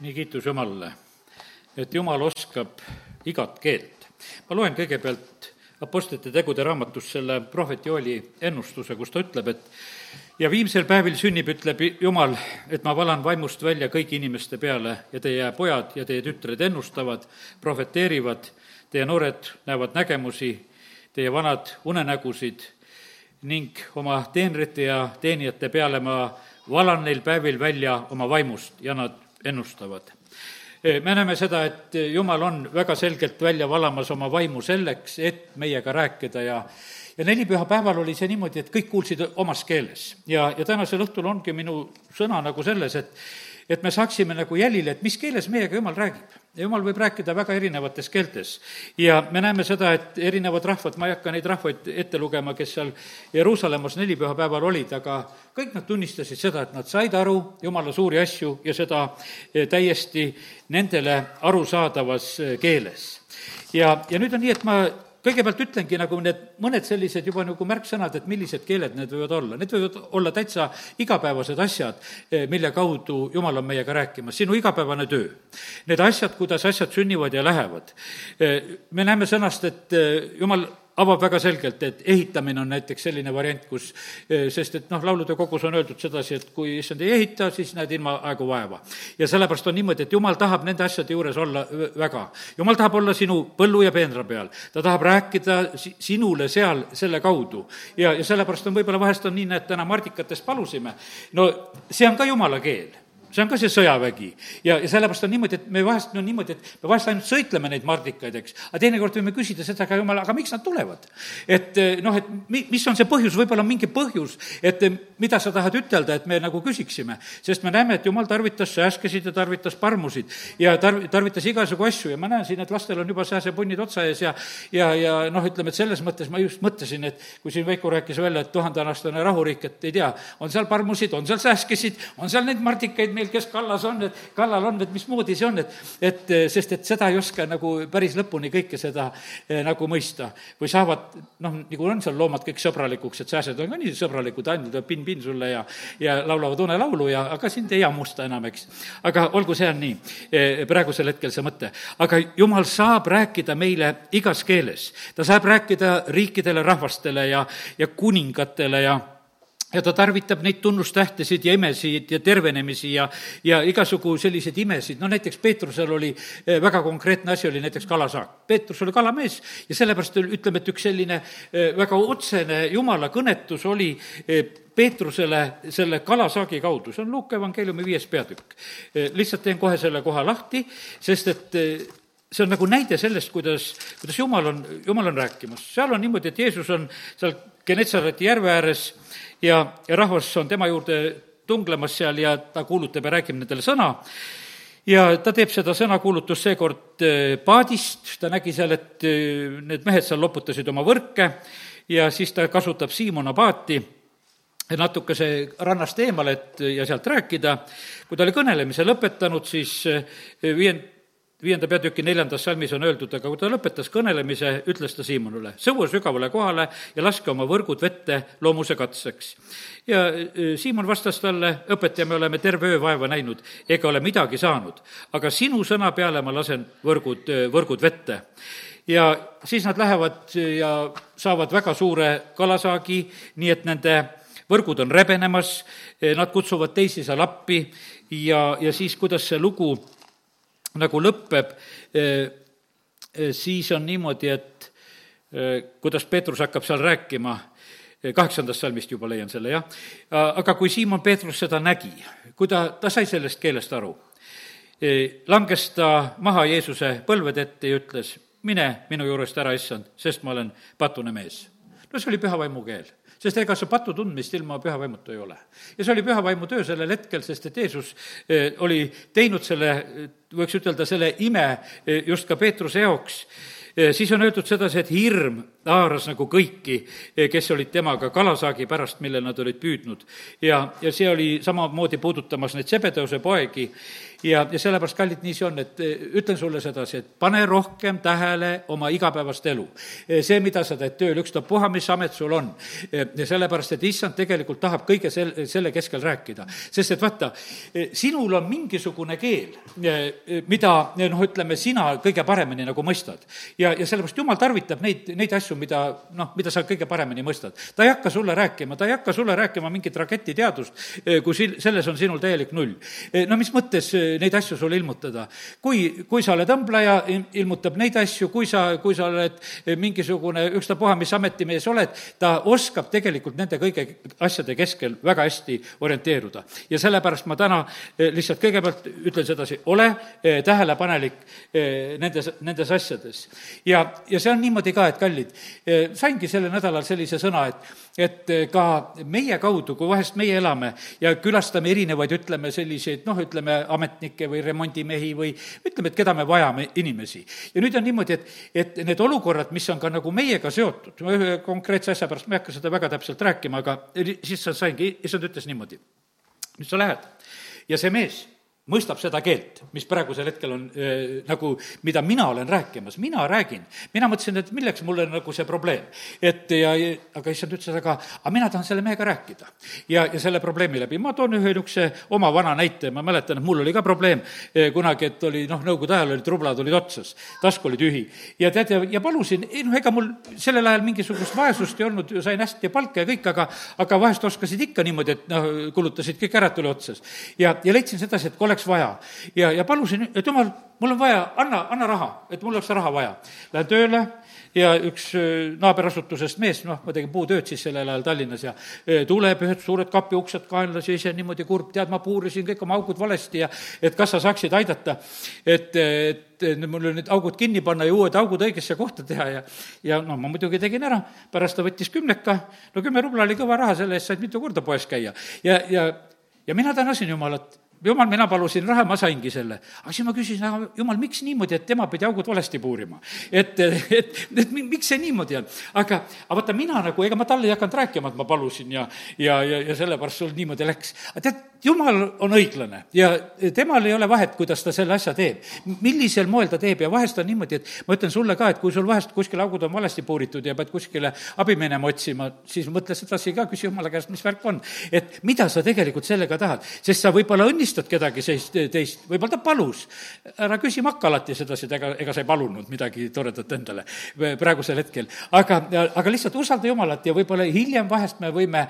nii kiitus Jumalale, et Jumal oskab igat keelt. ma loen kõigepealt Apostlite tegude raamatust selle prohvet Jooli ennustuse, kus ta ütleb, et ja viimsel päevil sünnib, ütleb Jumal, et ma valan vaimust välja kõigi inimeste peale ja teie pojad ja teie tütred ennustavad, prohveteerivad, teie noored näevad nägemusi, teie vanad unenägusid ning oma teenrite ja teenijate peale ma valan neil päevil välja oma vaimust ja nad ennustavad me näeme seda, et Jumal on väga selgelt välja valamas oma vaimu selleks, et meiega rääkida ja ja nelipühapäeval oli see niimoodi, et kõik kuulsid omas keeles. ja, ja tänasel õhtul ongi minu sõna nagu selles, et et me saaksime nagu jälile, et mis keeles meiega Jumal räägib. Jumal võib rääkida väga erinevates keeltes. ja me näeme seda, et erinevad rahvad, ma ei hakka neid rahvaid ette lugema, kes seal Jeruusalemmas nelipühapäeval olid, aga kõik nad tunnistasid seda, et nad said aru Jumala suuri asju ja seda eh, täiesti nendele arusaadavas eh, keeles. ja, ja nüüd on nii, et ma kõigepealt ütlengi nagu need mõned sellised juba nagu märksõnad, et millised keeled need võivad olla. Need võivad olla täitsa igapäevased asjad, eh, mille kaudu Jumal on meiega rääkimas, sinu igapäevane töö. Need asjad, kuidas asjad sünnivad ja lähevad. Eh, me näeme sõnast, et eh, Jumal avab väga selgelt, et ehitamine on näiteks selline variant, kus, eh, sest et noh, laulude kogus on öeldud sedasi, et kui issand ei ehita, siis näed ilma aegu vaeva. ja sellepärast on niimoodi, et jumal tahab nende asjade juures olla väga. jumal tahab olla sinu põllu ja peenra peal, ta tahab rääkida sinule seal selle kaudu. ja, ja sellepärast on võib-olla vahest on nii, näed, täna Mardikatest palusime, no see on ka jumala keel see on ka see sõjavägi. ja, ja sellepärast on niimoodi, et me vahest, no niimoodi, et me vahest ainult sõitleme neid mardikaid, eks, aga teinekord võime küsida seda ka, jumal, aga miks nad tulevad? et eh, noh, et mi-, mis on see põhjus, võib-olla on mingi põhjus, et eh, mida sa tahad ütelda, et me nagu küsiksime. sest me näeme, et jumal tarvitas sääskesid ja tarvitas parmusid ja tarv-, tarvitas igasugu asju ja ma näen siin, et lastel on juba sääsepunnid otsa ees ja ja, ja noh, ütleme, et selles mõttes ma just mõtlesin, et kui siin Veiko rääkis välja, et tuhandeaastane rahuriik, et ei tea, on seal parmusid, on seal sääskesid, on seal neid mardikaid meil, kes kallas on, et kallal on, et mismoodi see on, et, et sest et seda ei oska nagu päris lõpuni kõike seda eh, nagu mõista. või saavad, noh, nagu on seal loomad kõik sõbralikuks, et sääsed on ka nii sõbralikud, andnud pinn-pinn sulle ja, ja laulavad unelaulu ja, aga sind ei hammusta enam, eks. aga olgu, see on nii, eh, praegusel hetkel see mõte. aga jumal saab rääkida meile igas keeles. ta saab rääkida riikidele, rahvastele ja, ja kuningatele ja ja ta tarvitab neid tunnustähtesid ja imesid ja tervenemisi ja, ja igasugu selliseid imesid, no näiteks Peetrusel oli eh, väga konkreetne asi, oli näiteks kalasaak. Peetrus oli kalamees ja sellepärast ütleme, et üks selline eh, väga otsene jumala kõnetus oli eh, Peetrusele selle kalasaagi kaudu, see on Luuka evangeeliumi viies peatükk. lihtsalt teen kohe selle koha lahti, sest et see on nagu näide sellest, kuidas, kuidas Jumal on, Jumal on rääkimas. seal on niimoodi, et Jeesus on seal Genetsareti järve ääres ja, ja rahvas on tema juurde tunglemas seal ja ta kuulutab ja räägib nendele sõna ja ta teeb seda sõnakuulutust seekord äh, paadist, ta nägi seal, et äh, need mehed seal loputasid oma võrke ja siis ta kasutab Siimona paati natukese rannast eemale, et ja sealt rääkida. kui ta oli kõnelemise lõpetanud, siis äh, viiend-, viienda peatüki neljandas salmis on öeldud, aga kui ta lõpetas kõnelemise, ütles ta Siimonile, sõua sügavale kohale ja laske oma võrgud vette loomuse katseks. ja e, Siimon vastas talle, õpetaja, me oleme terve öö vaeva näinud ega ole midagi saanud, aga sinu sõna peale ma lasen võrgud, e, võrgud vette ja siis nad lähevad ja saavad väga suure kalasaagi, nii et nende võrgud on rebenemas, nad kutsuvad teisi seal appi ja, ja siis, kuidas see lugu nagu lõpeb, eh, eh, siis on niimoodi, et eh, kuidas Peetrus hakkab seal rääkima, kaheksandast salmist juba leian selle, jah, aga kui Siimon Peetrus seda nägi, kui ta, ta sai sellest keelest aru, langes ta maha Jeesuse põlvede ette ja ütles, mine minu juurest ära, issand, sest ma olen patune mees. no see oli püha vaimu keel sest ega see patu tundmist ilma püha vaimuta ei ole. ja see oli püha vaimu töö sellel hetkel, sest et Jeesus eh, oli teinud selle, võiks ütelda, selle ime eh, just ka Peetruse jaoks siis on öeldud sedasi, et hirm haaras nagu kõiki, kes olid temaga kalasaagi pärast, mille nad olid püüdnud. ja, ja see oli samamoodi puudutamas neid Sebedeuse poegi ja, ja sellepärast, kallid, nii see on, et eh, ütlen sulle sedasi, et pane rohkem tähele oma igapäevast elu. Eh, see, mida sa teed tööl, ükstapuha, mis amet sul on. Eh, sellepärast, et issand tegelikult tahab kõige sel-, selle keskel rääkida. sest et vaata, sinul on mingisugune keel, mida noh, ütleme, sina kõige paremini nagu mõistad. ja, ja sellepärast jumal tarvitab neid, neid asju, mida noh, mida sa kõige paremini mõistad. ta ei hakka sulle rääkima, ta ei hakka sulle rääkima mingit raketiteadust, kui sil-, selles on sinul täielik null. no mis mõttes neid asju sulle ilmutada. kui, kui sa oled õmbleja, ilmutab neid asju, kui sa, kui sa oled mingisugune ükstapuha, mis ametimees oled, ta oskab tegelikult nende kõige asjade keskel väga hästi orienteeruda. ja sellepärast ma täna eh, lihtsalt kõigepealt ütlen sedasi, ole eh, tähelepanelik eh, nendes, nendes asjades. ja, ja see on niimoodi ka, et kallid, saingi sellel nädalal sellise sõna, et et ka meie kaudu, kui vahest meie elame ja külastame erinevaid, ütleme, selliseid noh, ütleme, ametnikke või remondimehi või ütleme, et keda me vajame, inimesi. ja nüüd on niimoodi, et, et need olukorrad, mis on ka nagu meiega seotud, ma ühe konkreetse asja pärast, ma ei hakka seda väga täpselt rääkima, aga siis sa saingi, issand ütles niimoodi, nüüd sa lähed ja see mees mõistab seda keelt, mis praegusel hetkel on äh, nagu, mida mina olen rääkimas, mina räägin. mina mõtlesin, et milleks mulle nagu see probleem. et ja, aga issand ütles, aga, aga mina tahan selle mehega rääkida. ja, ja selle probleemi läbi, ma toon ühe niisuguse oma vana näite, ma mäletan, et mul oli ka probleem kunagi, et oli noh, nõukogude ajal olid rublad olid otsas, task oli tühi. ja tead, ja, ja palusin, ei noh, ega mul sellel ajal mingisugust vaesust ei olnud, sain hästi palka ja kõik, aga aga vahest oskasid ikka niimoodi, et noh, kulutasid kõik ära, tuli otsas. ja, ja leidsin sedasi, et kui oleks vaja. ja, ja palusin, et jumal, mul on vaja, anna, anna raha, et mul oleks raha vaja. Lähen tööle ja üks naaberasutusest mees, noh, ma tegin puutööd siis sellel ajal Tallinnas ja tuleb, ühed suured kapiuksed kaenlas ja ise niimoodi kurb, tead, ma puurisin kõik oma augud valesti ja et kas sa saaksid aidata, et, et mul need augud kinni panna ja uued augud õigesse kohta teha ja ja no ma muidugi tegin ära, pärast ta võttis kümneka, no kümme rubla oli kõva raha, selle eest said mitu korda poes käia. ja, ja, ja mina tänasin Jumalat jumal, mina palusin raha, ma saingi selle. aga siis ma küsisin, aga jumal, miks niimoodi, et tema pidi augud valesti puurima? et, et, et miks see niimoodi on? aga, aga vaata, mina nagu, ega ma talle ei hakanud rääkima, et ma palusin ja, ja, ja, ja sellepärast sul niimoodi läks. aga tead, jumal on õiglane ja temal ei ole vahet, kuidas ta selle asja teeb. millisel moel ta teeb ja vahest on niimoodi, et ma ütlen sulle ka, et kui sul vahest kuskil augud on valesti puuritud ja pead kuskile abi minema otsima, siis mõtle sedasi ka, küsi jumala käest, mis värk on. et mida sa tegelikult sellega tahad, sest sa võib-olla õnnistad kedagi seist, teist, võib-olla ta palus. ära küsi makka alati sedasi, et ega, ega sa ei palunud midagi toredat endale praegusel hetkel. aga, aga lihtsalt usalda Jumalat ja võib-olla hiljem vahest me võime,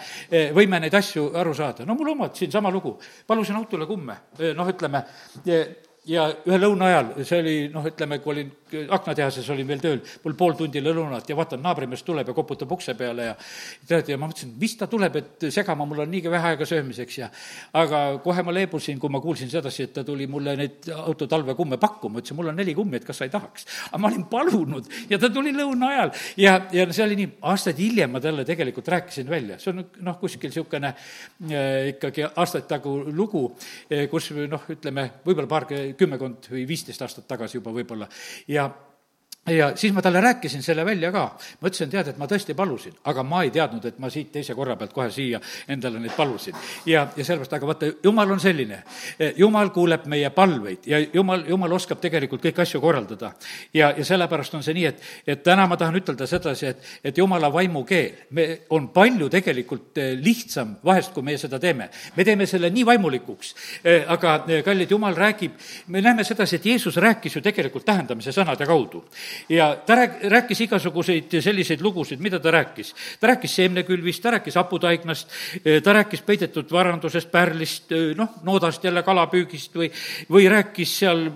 võime neid asju aru saada. no mul omad siinsama lugu lugu. palusin autole kumme, noh, ütleme, ja ühe lõuna ajal, see oli noh, ütleme, kui olin aknatehases, olin veel tööl, mul pool tundi lõunat ja vaatan, naabrimees tuleb ja koputab ukse peale ja tead, ja ma mõtlesin, mis ta tuleb, et segama, mul on niigi vähe aega söömiseks ja aga kohe ma leebusin, kui ma kuulsin sedasi, et ta tuli mulle neid autotalvekumme pakkuma, ütlesin, mul on neli kummi, et kas sa ei tahaks. aga ma olin palunud ja ta tuli lõuna ajal ja, ja see oli nii, aastaid hiljem ma talle tegelikult rääkisin välja, see on noh, kuskil niisugune äh, ikkagi aastaid tagu lugu, eh, kus noh, ütleme, võib-olla paar kümmekond või viisteist aastat tagasi juba võib-olla. ja Yeah. Ja siis ma talle rääkisin selle välja ka. ma ütlesin, tead, et ma tõesti palusin, aga ma ei teadnud, et ma siit teise korra pealt kohe siia endale neid palusin. ja, ja sellepärast, aga vaata, jumal on selline, jumal kuuleb meie palveid ja jumal, jumal oskab tegelikult kõiki asju korraldada. ja, ja sellepärast on see nii, et, et täna ma tahan ütelda sedasi, et, et jumala vaimukeel, me, on palju tegelikult eh, lihtsam vahest, kui meie seda teeme. me teeme selle nii vaimulikuks, eh, aga eh, kallid, jumal räägib, me näeme sedasi, et Jeesus rääkis ju tegelikult tähendamise sõnade kaudu ja ta rääk-, rääkis igasuguseid selliseid lugusid, mida ta rääkis. ta rääkis seemnekülvist, ta rääkis haputaignast, ta rääkis peidetud varandusest, pärlist, noh, noodast jälle kalapüügist või, või rääkis seal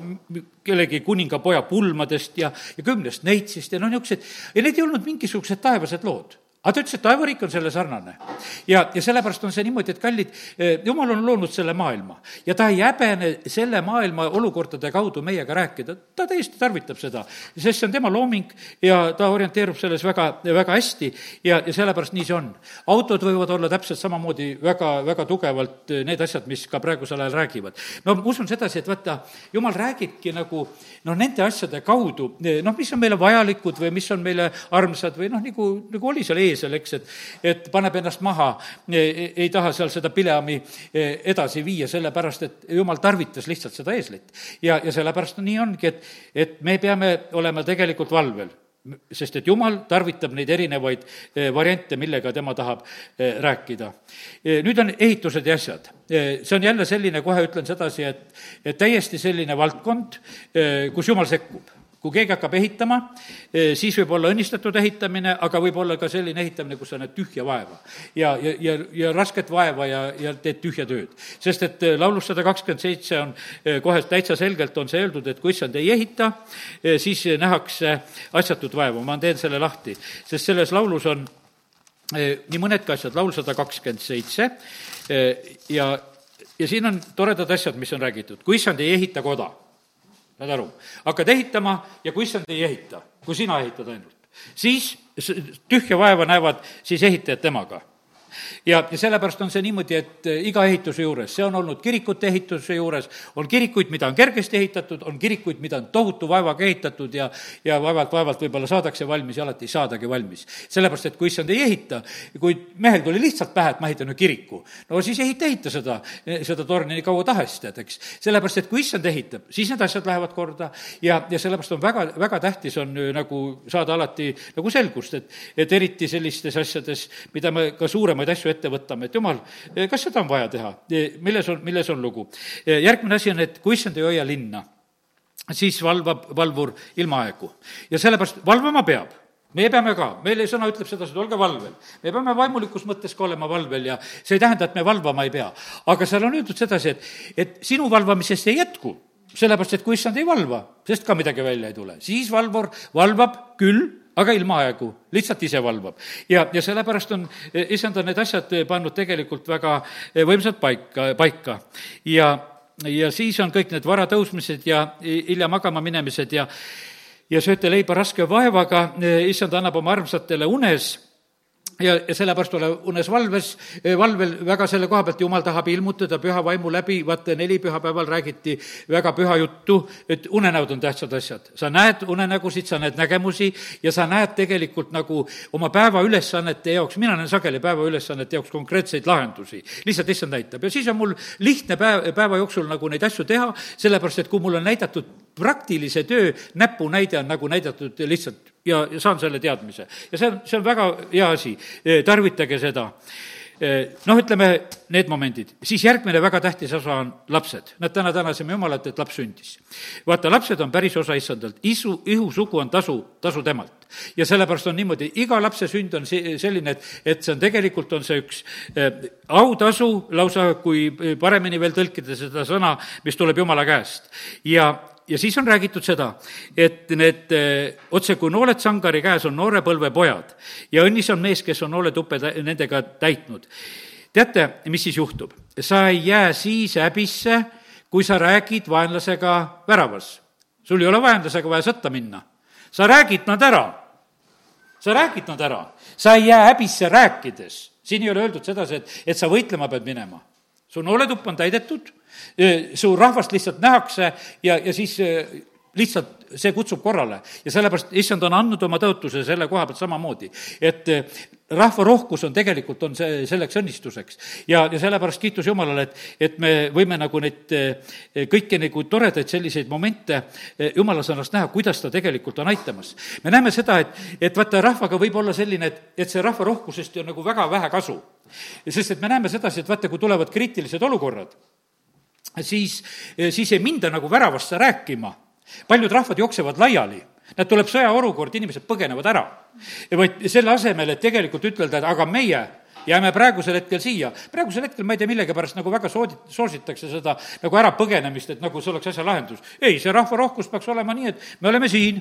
kellegi kuningapoja pulmadest ja, ja kümnest neitsist ja noh, niisugused, ja need ei olnud mingisugused taevased lood aga ta ütles, et taevariik on selle sarnane. ja, ja sellepärast on see niimoodi, et kallid, eh, jumal on loonud selle maailma ja ta ei häbene selle maailma olukordade kaudu meiega rääkida, ta täiesti tarvitab seda, sest see on tema looming ja ta orienteerub selles väga, väga hästi ja, ja sellepärast nii see on. autod võivad olla täpselt samamoodi väga, väga tugevalt eh, need asjad, mis ka praegusel ajal räägivad. no ma usun sedasi, et vaata, jumal räägibki nagu noh, nende asjade kaudu, eh, noh, mis on meile vajalikud või mis on meile armsad või noh, nagu, nagu oli seal eesel, eks, et, et paneb ennast maha, ei taha seal seda Pileami eh, edasi viia, sellepärast et jumal tarvitas lihtsalt seda eeslit. ja, ja sellepärast nii ongi, et, et me peame olema tegelikult valvel sest et jumal tarvitab neid erinevaid eh, variante, millega tema tahab eh, rääkida. nüüd on ehitused ja asjad. see on jälle selline, kohe ütlen sedasi, et, et täiesti selline valdkond, kus jumal sekkub kui keegi hakkab ehitama, eh, siis võib olla õnnistatud ehitamine, aga võib olla ka selline ehitamine, kus sa näed tühja vaeva. ja, ja, ja, ja rasket vaeva ja, ja teed tühja tööd. sest et eh, laulus sada kakskümmend seitse on eh, kohe täitsa selgelt on see öeldud, et kui issand ei ehita, siis nähakse asjatut vaeva. ma teen selle lahti, sest selles laulus on nii mõnedki asjad, laul sada kakskümmend seitse ja, ja siin on toredad asjad, mis on räägitud. kui issand ei ehita koda saad aru? hakkad ehitama ja kui issand ei ehita, kui sina ehitad ainult, siis tühja vaeva näevad siis ehitajad temaga ja, ja sellepärast on see niimoodi, et eh, iga ehituse juures, see on olnud kirikute ehituse juures, on kirikuid, mida on kergesti ehitatud, on kirikuid, mida on tohutu vaevaga ehitatud ja, ja vaevalt-vaevalt võib-olla saadakse valmis ja alati ei saadagi valmis. sellepärast, et kui issand ei ehita, kui mehel tuli lihtsalt pähe, et ma ehitan ühe kiriku, no siis ehita, ehita seda, seda torni nii kaua tahes, tead, eks. sellepärast, et kui issand ehitab, siis need asjad lähevad korda ja, ja sellepärast on väga, väga tähtis on äh, nagu saada alati nagu selgust, et, et eriti sellistes asjades, mida me ka suuremad asju asju ette võtame, et jumal, eh, kas seda on vaja teha, eh, milles on, milles on lugu? Eh, järgmine asi on, et kui issand ei hoia linna, siis valvab valvur ilmaaegu ja sellepärast valvama peab meie peame ka, meile sõna ütleb sedasi, et olge valvel. me peame vaimulikus mõttes ka olema valvel ja see ei tähenda, et me valvama ei pea. aga seal on öeldud sedasi, et, et sinu valvamisest ei jätku, sellepärast et kui issand ei valva, sest ka midagi välja ei tule, siis valvur valvab küll aga ilmaaegu, lihtsalt ise valvab. ja, ja sellepärast on issand on need asjad pannud tegelikult väga võimsalt paika, paika. ja, ja siis on kõik need vara tõusmised ja hilja magama minemised ja ja sööte leiba raske vaevaga, issand annab oma armsatele unes ja, ja sellepärast ole unes valves, eh, valvel väga selle koha pealt, jumal tahab ilmutada püha vaimu läbi, vaata nelipühapäeval räägiti väga püha juttu, et unenäod on tähtsad asjad. sa näed unenägusid, sa näed nägemusi ja sa näed tegelikult nagu oma päevaülesannete jaoks, mina näen sageli päevaülesannete jaoks konkreetseid lahendusi. lihtsalt issand näitab ja siis on mul lihtne päev, päeva jooksul nagu neid asju teha, sellepärast et kui mulle on näidatud praktilise töö näpunäide on nagu näidatud lihtsalt ja, ja saan selle teadmise. ja see on, see on väga hea asi, tarvitage seda noh, ütleme need momendid, siis järgmine väga tähtis osa on lapsed. näed, täna tänasime Jumalat, et laps sündis. vaata, lapsed on päris osa issandalt, isu, ihusugu on tasu, tasu temalt. ja sellepärast on niimoodi, iga lapse sünd on see, selline, et, et see on tegelikult, on see üks äh, autasu lausa, kui paremini veel tõlkida seda sõna, mis tuleb Jumala käest. ja, ja siis on räägitud seda, et need eh, otse kui nooled sangari käes on noorepõlve pojad ja õnnis on mees, kes on nooletuppe nendega täitnud. teate, mis siis juhtub? sa ei jää siis häbisse, kui sa räägid vaenlasega väravas. sul ei ole vaenlasega vaja sõtta minna. sa räägid nad ära. sa räägid nad ära. sa ei jää häbisse rääkides. siin ei ole öeldud sedasi, et, et sa võitlema pead minema. su nooletupp on täidetud su rahvast lihtsalt nähakse ja, ja siis lihtsalt see kutsub korrale ja sellepärast issand on andnud oma tõotuse selle koha pealt samamoodi, et rahva rohkus on tegelikult, on see selleks õnnistuseks. ja, ja sellepärast kiitus Jumalale, et, et me võime nagu neid kõiki nagu toredaid selliseid momente Jumala sõnast näha, kuidas ta tegelikult on aitamas. me näeme seda, et, et vaata, rahvaga võib olla selline, et, et see rahva rohkusest on nagu väga vähe kasu. sest et me näeme sedasi, et vaata, kui tulevad kriitilised olukorrad, siis, siis ei minda nagu väravasse rääkima. paljud rahvad jooksevad laiali, nad tuleb sõjaolukord, inimesed põgenevad ära. vaid selle asemel, et tegelikult ütelda, et aga meie jääme praegusel hetkel siia. praegusel hetkel ma ei tea, millegipärast nagu väga soodi-, soositakse seda nagu ärapõgenemist, et nagu see oleks asja lahendus. ei, see rahvarohkus peaks olema nii, et me oleme siin,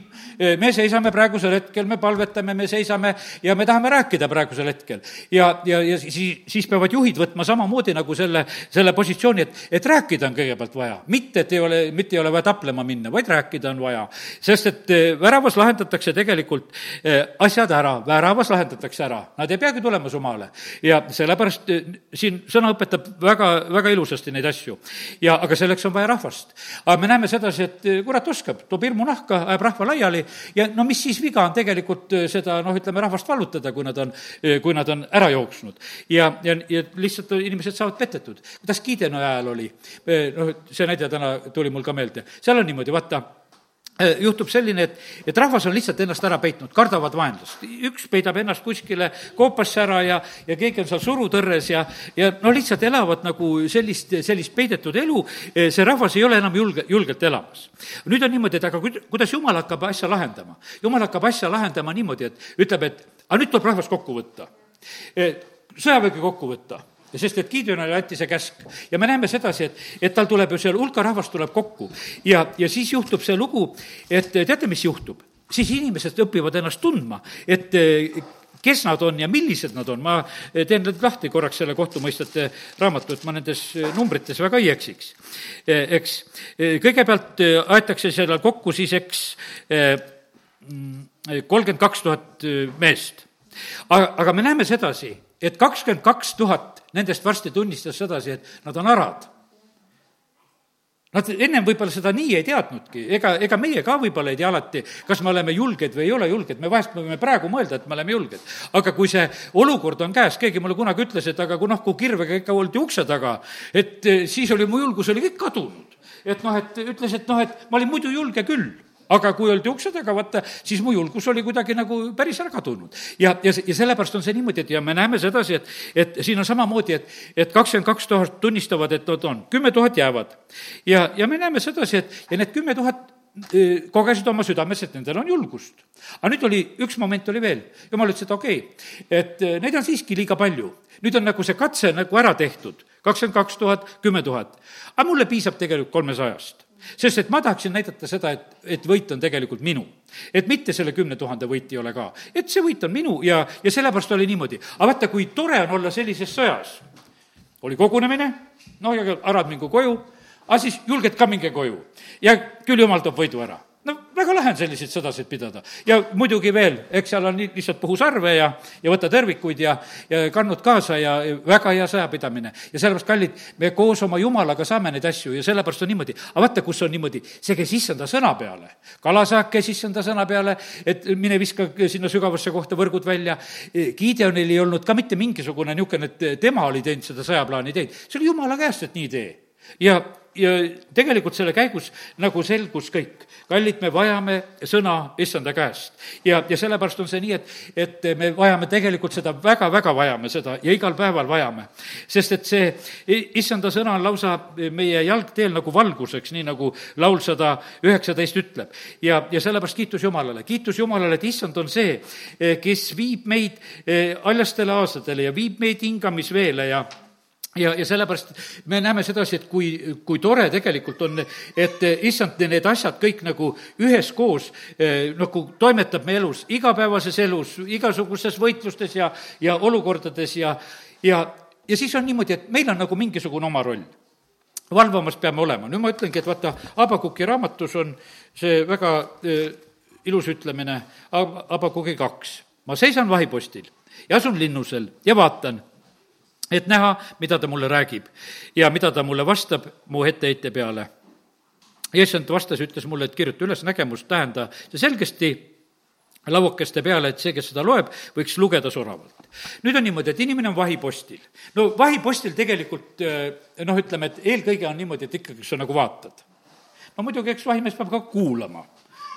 me seisame praegusel hetkel, me palvetame, me seisame ja me tahame rääkida praegusel hetkel. ja, ja, ja siis, siis peavad juhid võtma samamoodi nagu selle, selle positsiooni, et, et rääkida on kõigepealt vaja. mitte, et ei ole, mitte ei ole vaja taplema minna, vaid rääkida on vaja. sest et eh, väravas lahendatakse tegelikult eh, asjad ära, väravas lahendatakse ära, nad ei peagi tulema su maale ja sellepärast eh, siin sõna õpetab väga, väga ilusasti neid asju. ja aga selleks on vaja rahvast. aga me näeme sedasi, et eh, kurat oskab, toob hirmu nahka, ajab rahva laiali ja no mis siis viga on tegelikult eh, seda noh, ütleme rahvast vallutada, kui nad on, kui nad on ära jooksnud. ja, ja, ja lihtsalt inimesed saavad petetud. kuidas Gideoni ajal oli, noh, see näide täna tuli mul ka meelde, seal on niimoodi, vaata juhtub selline, et, et rahvas on lihtsalt ennast ära peitnud, kardavad vaenlast. üks peidab ennast kuskile koopasse ära ja, ja keegi on seal surutõrres ja, ja no lihtsalt elavad nagu sellist, sellist peidetud elu, äh, see rahvas ei ole enam julge, julgelt elamas. nüüd on niimoodi, et aga kuidas jumal hakkab asja lahendama? jumal hakkab asja lahendama niimoodi, et ütleb, et aga nüüd tuleb rahvas kokku võtta. Äh, sõjavägi kokku võtta sest et Gideonile anti see käsk ja me näeme sedasi, et, et tal tuleb ju seal hulka rahvast tuleb kokku ja, ja siis juhtub see lugu, et teate, mis juhtub? siis inimesed õpivad ennast tundma, et kes nad on ja millised nad on, ma teen nüüd lahti korraks selle kohtumõistjate raamatu, et ma nendes numbrites väga ei eksiks. eks, kõigepealt aetakse seal kokku siis, eks, kolmkümmend kaks tuhat meest. aga, aga me näeme sedasi, et kakskümmend kaks tuhat nendest varsti tunnistas sedasi, et nad on arad. Nad ennem võib-olla seda nii ei teadnudki, ega, ega meie ka võib-olla ei tea alati, kas me oleme julged või ei ole julged, me vahest võime praegu mõelda, et me oleme julged. aga kui see olukord on käes, keegi mulle kunagi ütles, et aga kui noh, kui kirvega ikka oldi ukse taga, et eh, siis oli mu julgus oli kõik kadunud. et noh, et ütles, et noh, et ma olin muidu julge küll aga kui oldi ukse taga, vaata, siis mu julgus oli kuidagi nagu päris ära kadunud. ja, ja, ja sellepärast on see niimoodi, et ja me näeme sedasi, et, et siin on samamoodi, et, et kakskümmend kaks tuhat tunnistavad, et nad on, kümme tuhat jäävad. ja, ja me näeme sedasi, et ja need kümme tuhat kogesid oma südames, et nendel on julgust. aga nüüd oli, üks moment oli veel, jumal ütles, et okei okay,, et neid on siiski liiga palju. nüüd on nagu see katse nagu ära tehtud, kakskümmend kaks tuhat, kümme tuhat. aga mulle piisab tegelikult kolmesajast sest et ma tahaksin näidata seda, et, et võit on tegelikult minu. et mitte selle kümne tuhande võit ei ole ka, et see võit on minu ja, ja sellepärast oli niimoodi. aga vaata, kui tore on olla sellises sõjas. oli kogunemine, noh, ja arad mingu koju, aga siis julged ka minge koju ja küll jumal toob võidu ära no väga lahe on selliseid sõdasid pidada. ja muidugi veel, eks seal on lihtsalt puhu sarve ja, ja võta tõrvikuid ja, ja kannud kaasa ja väga hea sõjapidamine. ja sellepärast, kallid, me koos oma Jumalaga saame neid asju ja sellepärast on niimoodi. aga vaata, kus on niimoodi, see käis issanda sõna peale. kalasaak käis issanda sõna peale, et mine viska sinna sügavasse kohta võrgud välja. Gideonil ei olnud ka mitte mingisugune niisugune, et tema oli teinud seda sõjaplaani teinud. see oli Jumala käest, et nii tee. ja ja tegelikult selle käigus nagu selgus kõik. Kallid, me vajame sõna issanda käest. ja, ja sellepärast on see nii, et, et me vajame tegelikult seda, väga-väga vajame seda ja igal päeval vajame. sest et see issanda sõna on lausa meie jalgteel nagu valguseks, nii nagu laul sada üheksateist ütleb. ja, ja sellepärast kiitus Jumalale, kiitus Jumalale, et issand on see, kes viib meid eh, haljastele aastatele ja viib meid hingamisveele ja ja, ja sellepärast me näeme sedasi, et kui, kui tore tegelikult on, et issand need asjad kõik nagu üheskoos eh, nagu toimetab meie elus, igapäevases elus, igasugustes võitlustes ja, ja olukordades ja, ja, ja siis on niimoodi, et meil on nagu mingisugune oma roll. valvamas peame olema, nüüd ma ütlengi, et vaata, Abakuki raamatus on see väga äh, ilus ütlemine, Abakuki kaks. ma seisan vahipostil ja asun linnusel ja vaatan et näha, mida ta mulle räägib ja mida ta mulle vastab mu etteheite peale. issand vastas, ütles mulle, et kirjuta üles nägemus, tähenda see selgesti lauakeste peale, et see, kes seda loeb, võiks lugeda soravalt. nüüd on niimoodi, et inimene on vahipostil. no vahipostil tegelikult eh, noh, ütleme, et eelkõige on niimoodi, et ikkagi sa nagu vaatad. no muidugi, eks vahimees peab ka kuulama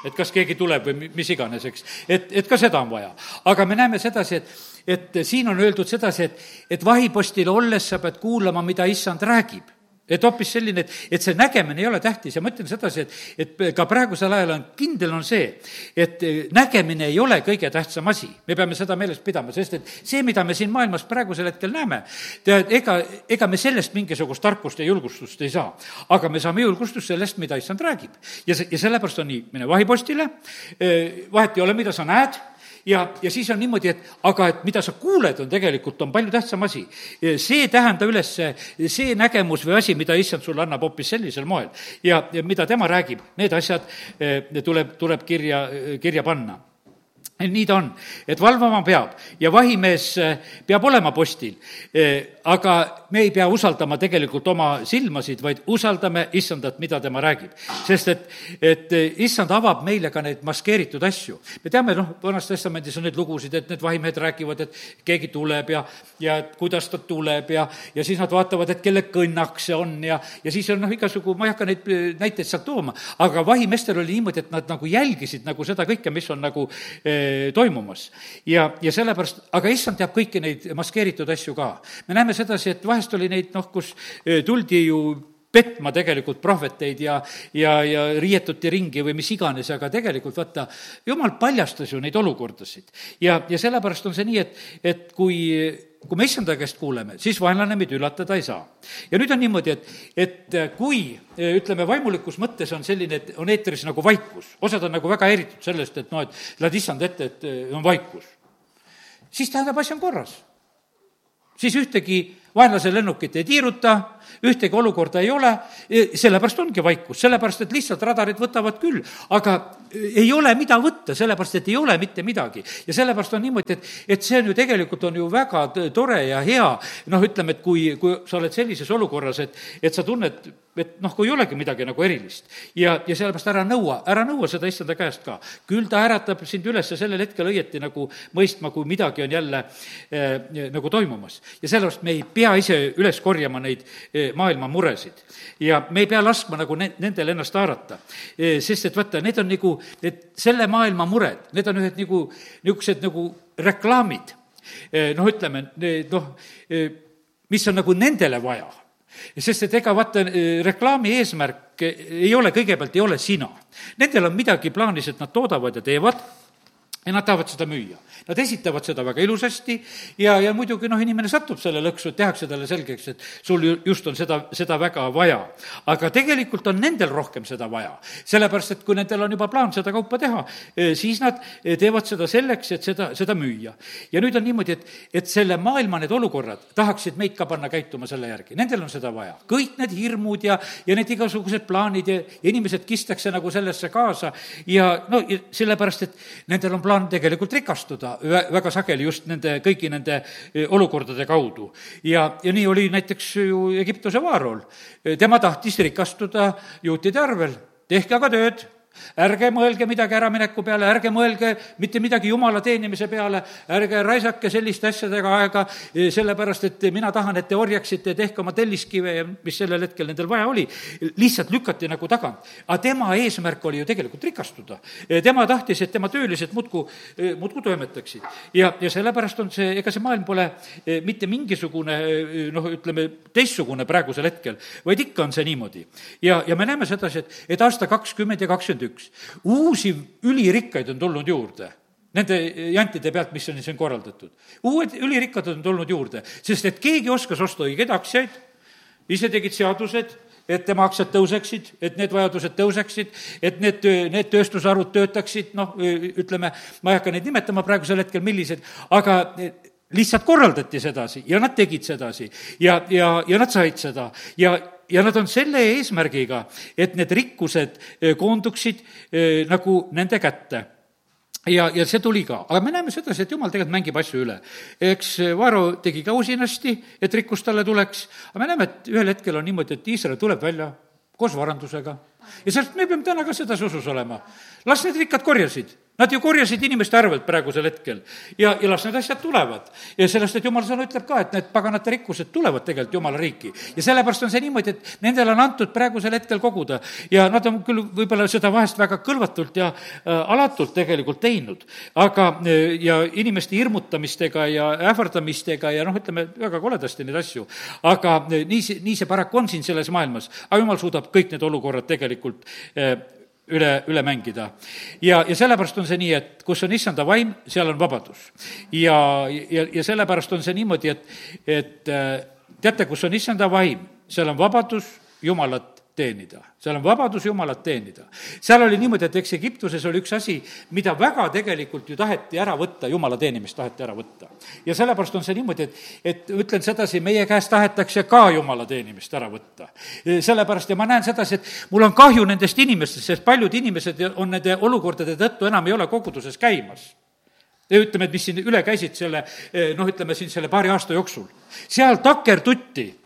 et kas keegi tuleb või mis iganes, eks. et, et ka seda on vaja. aga me näeme sedasi, et, et siin on öeldud sedasi, et, et vahipostil olles sa pead kuulama, mida issand räägib et hoopis selline, et, et see nägemine ei ole tähtis ja ma ütlen sedasi, et, et ka praegusel ajal on, kindel on see, et nägemine ei ole kõige tähtsam asi. me peame seda meeles pidama, sest et see, mida me siin maailmas praegusel hetkel näeme, tead, ega, ega me sellest mingisugust tarkust ja julgustust ei saa. aga me saame julgustust sellest, mida issand räägib. ja see, ja sellepärast on nii, mine vahipostile, vahet ei ole, mida sa näed ja, ja siis on niimoodi, et aga et mida sa kuuled, on tegelikult, on palju tähtsam asi. see tähenda üles see nägemus või asi, mida issand sulle annab hoopis sellisel moel. ja, ja mida tema räägib, need asjad eh, tuleb, tuleb kirja, kirja panna nii ta on, et valvama peab ja vahimees eh, peab olema postil. Aga me ei pea usaldama tegelikult oma silmasid, vaid usaldame issandat, mida tema räägib. sest et, et issand avab meile ka neid maskeeritud asju. me teame, noh, Vanas Testamendis on neid lugusid, et need vahimehed räägivad, et keegi tuleb ja, ja et kuidas ta tuleb ja, ja siis nad vaatavad, et kelle kõnnaks see on ja, ja siis on noh, igasugu, ma ei hakka neid näiteid sealt tooma, aga vahimeestel oli niimoodi, et nad nagu jälgisid nagu seda kõike, mis on nagu eh, toimumas. ja, ja sellepärast, aga issand teab kõiki neid maskeeritud asju ka. me näeme sedasi, et vahest oli neid, noh, kus eh, tuldi ju petma tegelikult prohveteid ja, ja, ja riietuti ringi või mis iganes, aga tegelikult vaata, jumal paljastas ju neid olukordasid. ja, ja sellepärast on see nii, et, et kui kui me issanda käest kuuleme, siis vaenlane meid üllatada ei saa. ja nüüd on niimoodi, et, et kui ütleme, vaimulikus mõttes on selline, et on eetris nagu vaikus, osad on nagu väga häiritud sellest, et noh, et lähed issand ette, et on vaikus, siis tähendab, asi on korras. Siis ühtegi vaenlase lennukit ei tiiruta, ühtegi olukorda ei ole, sellepärast ongi vaikus, sellepärast et lihtsalt radarid võtavad küll, aga ei ole, mida võtta, sellepärast et ei ole mitte midagi. ja sellepärast on niimoodi, et, et see on ju tegelikult on ju väga tore ja hea, noh, ütleme, et kui, kui sa oled sellises olukorras, et, et sa tunned, et noh, kui ei olegi midagi nagu erilist. ja, ja sellepärast ära nõua, ära nõua seda issanda käest ka. küll ta äratab sind üles sellel hetkel õieti nagu mõistma, kui midagi on jälle eh, nagu toimumas. ja sellepärast me ei pea ise üles korjama neid eh, maailma muresid. ja me ei pea laskma nagu ne-, nendel ennast haarata eh,. sest et vaata, need on nagu et selle maailma mured, need on ühed nagu, niisugused nagu reklaamid, eh, noh, ütleme, noh, eh, mis on nagu nendele vaja sest et ega vaata, reklaami eesmärk ei ole, kõigepealt ei ole sina. Nendel on midagi plaanis, et nad toodavad ja teevad ja nad tahavad seda müüa Nad esitavad seda väga ilusasti ja, ja muidugi noh, inimene satub selle lõksu, et tehakse talle selgeks, et sul ju just on seda, seda väga vaja. aga tegelikult on nendel rohkem seda vaja, sellepärast et kui nendel on juba plaan seda kaupa teha, eh, siis nad eh, teevad seda selleks, et seda, seda müüa. ja nüüd on niimoodi, et, et selle maailma need olukorrad tahaksid meid ka panna käituma selle järgi, nendel on seda vaja. kõik need hirmud ja, ja need igasugused plaanid ja, ja inimesed kistakse nagu sellesse kaasa ja no ja sellepärast, et nendel on plaan tegelikult rikastuda vä-, väga sageli just nende, kõigi nende e, olukordade kaudu. ja, ja nii oli näiteks ju Egiptuse vaarol. tema tahtis rikastuda juutide arvel, tehke aga tööd ärge mõelge midagi äramineku peale, ärge mõelge mitte midagi jumala teenimise peale, ärge raisake selliste asjadega aega, eh, sellepärast et mina tahan, et te orjaksite, tehke oma telliskive mis sellel hetkel nendel vaja oli, lihtsalt lükati nagu tagant. aga tema eesmärk oli ju tegelikult rikastuda. Eh, tema tahtis, et tema töölised muudkui, eh, muudkui toimetaksid. ja, ja sellepärast on see, ega see maailm pole mitte mingisugune noh, ütleme, teistsugune praegusel hetkel, vaid ikka on see niimoodi. ja, ja me näeme sedasi, et, et aasta kakskümmend ja kakskümmend kakskümmend üks. uusi ülirikkaid on tulnud juurde. Nende jantide pealt, mis on siin korraldatud. uued ülirikkad on tulnud juurde, sest et keegi oskas osta õigeid aktsiaid, ise tegid seadused, et tema aktsiad tõuseksid, et need vajadused tõuseksid, et need, need tööstusharud töötaksid, noh, ütleme, ma ei hakka neid nimetama praegusel hetkel, millised, aga lihtsalt korraldati sedasi ja nad tegid sedasi. Ja, ja, ja nad said seda. Ja ja nad on selle eesmärgiga, et need rikkused eh, koonduksid eh, nagu nende kätte ja, ja see tuli ka, aga me näeme sedasi, et jumal tegelikult mängib asju üle. eks eh, Vaaro tegi ka usinasti, et rikkus talle tuleks, aga me näeme, et ühel hetkel on niimoodi, et Iisrael tuleb välja koos varandusega. ja sealt me peame täna ka sedasi usus olema. las need rikkad korjasid Nad ju korjasid inimeste arvelt praegusel hetkel ja, ja las need asjad tulevad. ja sellest, et jumala sõna ütleb ka, et need paganate rikkused tulevad tegelikult jumala riiki. ja sellepärast on see niimoodi, et nendele on antud praegusel hetkel koguda ja nad on küll võib-olla seda vahest väga kõlvatult ja äh, alatult tegelikult teinud, aga äh, ja inimeste hirmutamistega ja ähvardamistega ja noh, ütleme väga koledasti neid asju. aga äh, nii see, nii see paraku on siin selles maailmas, aga jumal suudab kõik need olukorrad tegelikult äh, üle, üle mängida. ja, ja sellepärast on see nii, et kus on issanda vaim, seal on vabadus. ja, ja, ja sellepärast on see niimoodi, et, et äh, teate, kus on issanda vaim, seal on vabadus Jumalat teenida, seal on vabadus Jumalat teenida. seal oli niimoodi, et eks Egiptuses oli üks asi, mida väga tegelikult ju taheti ära võtta, Jumala teenimist taheti ära võtta. ja sellepärast on see niimoodi, et, et ütlen sedasi, meie käest tahetakse ka Jumala teenimist ära võtta. sellepärast ja ma näen sedasi, et mul on kahju nendest inimestest, sest paljud inimesed on nende olukordade tõttu enam ei ole koguduses käimas ja ütleme, et mis siin üle käisid selle noh, ütleme siin selle paari aasta jooksul. seal takerduti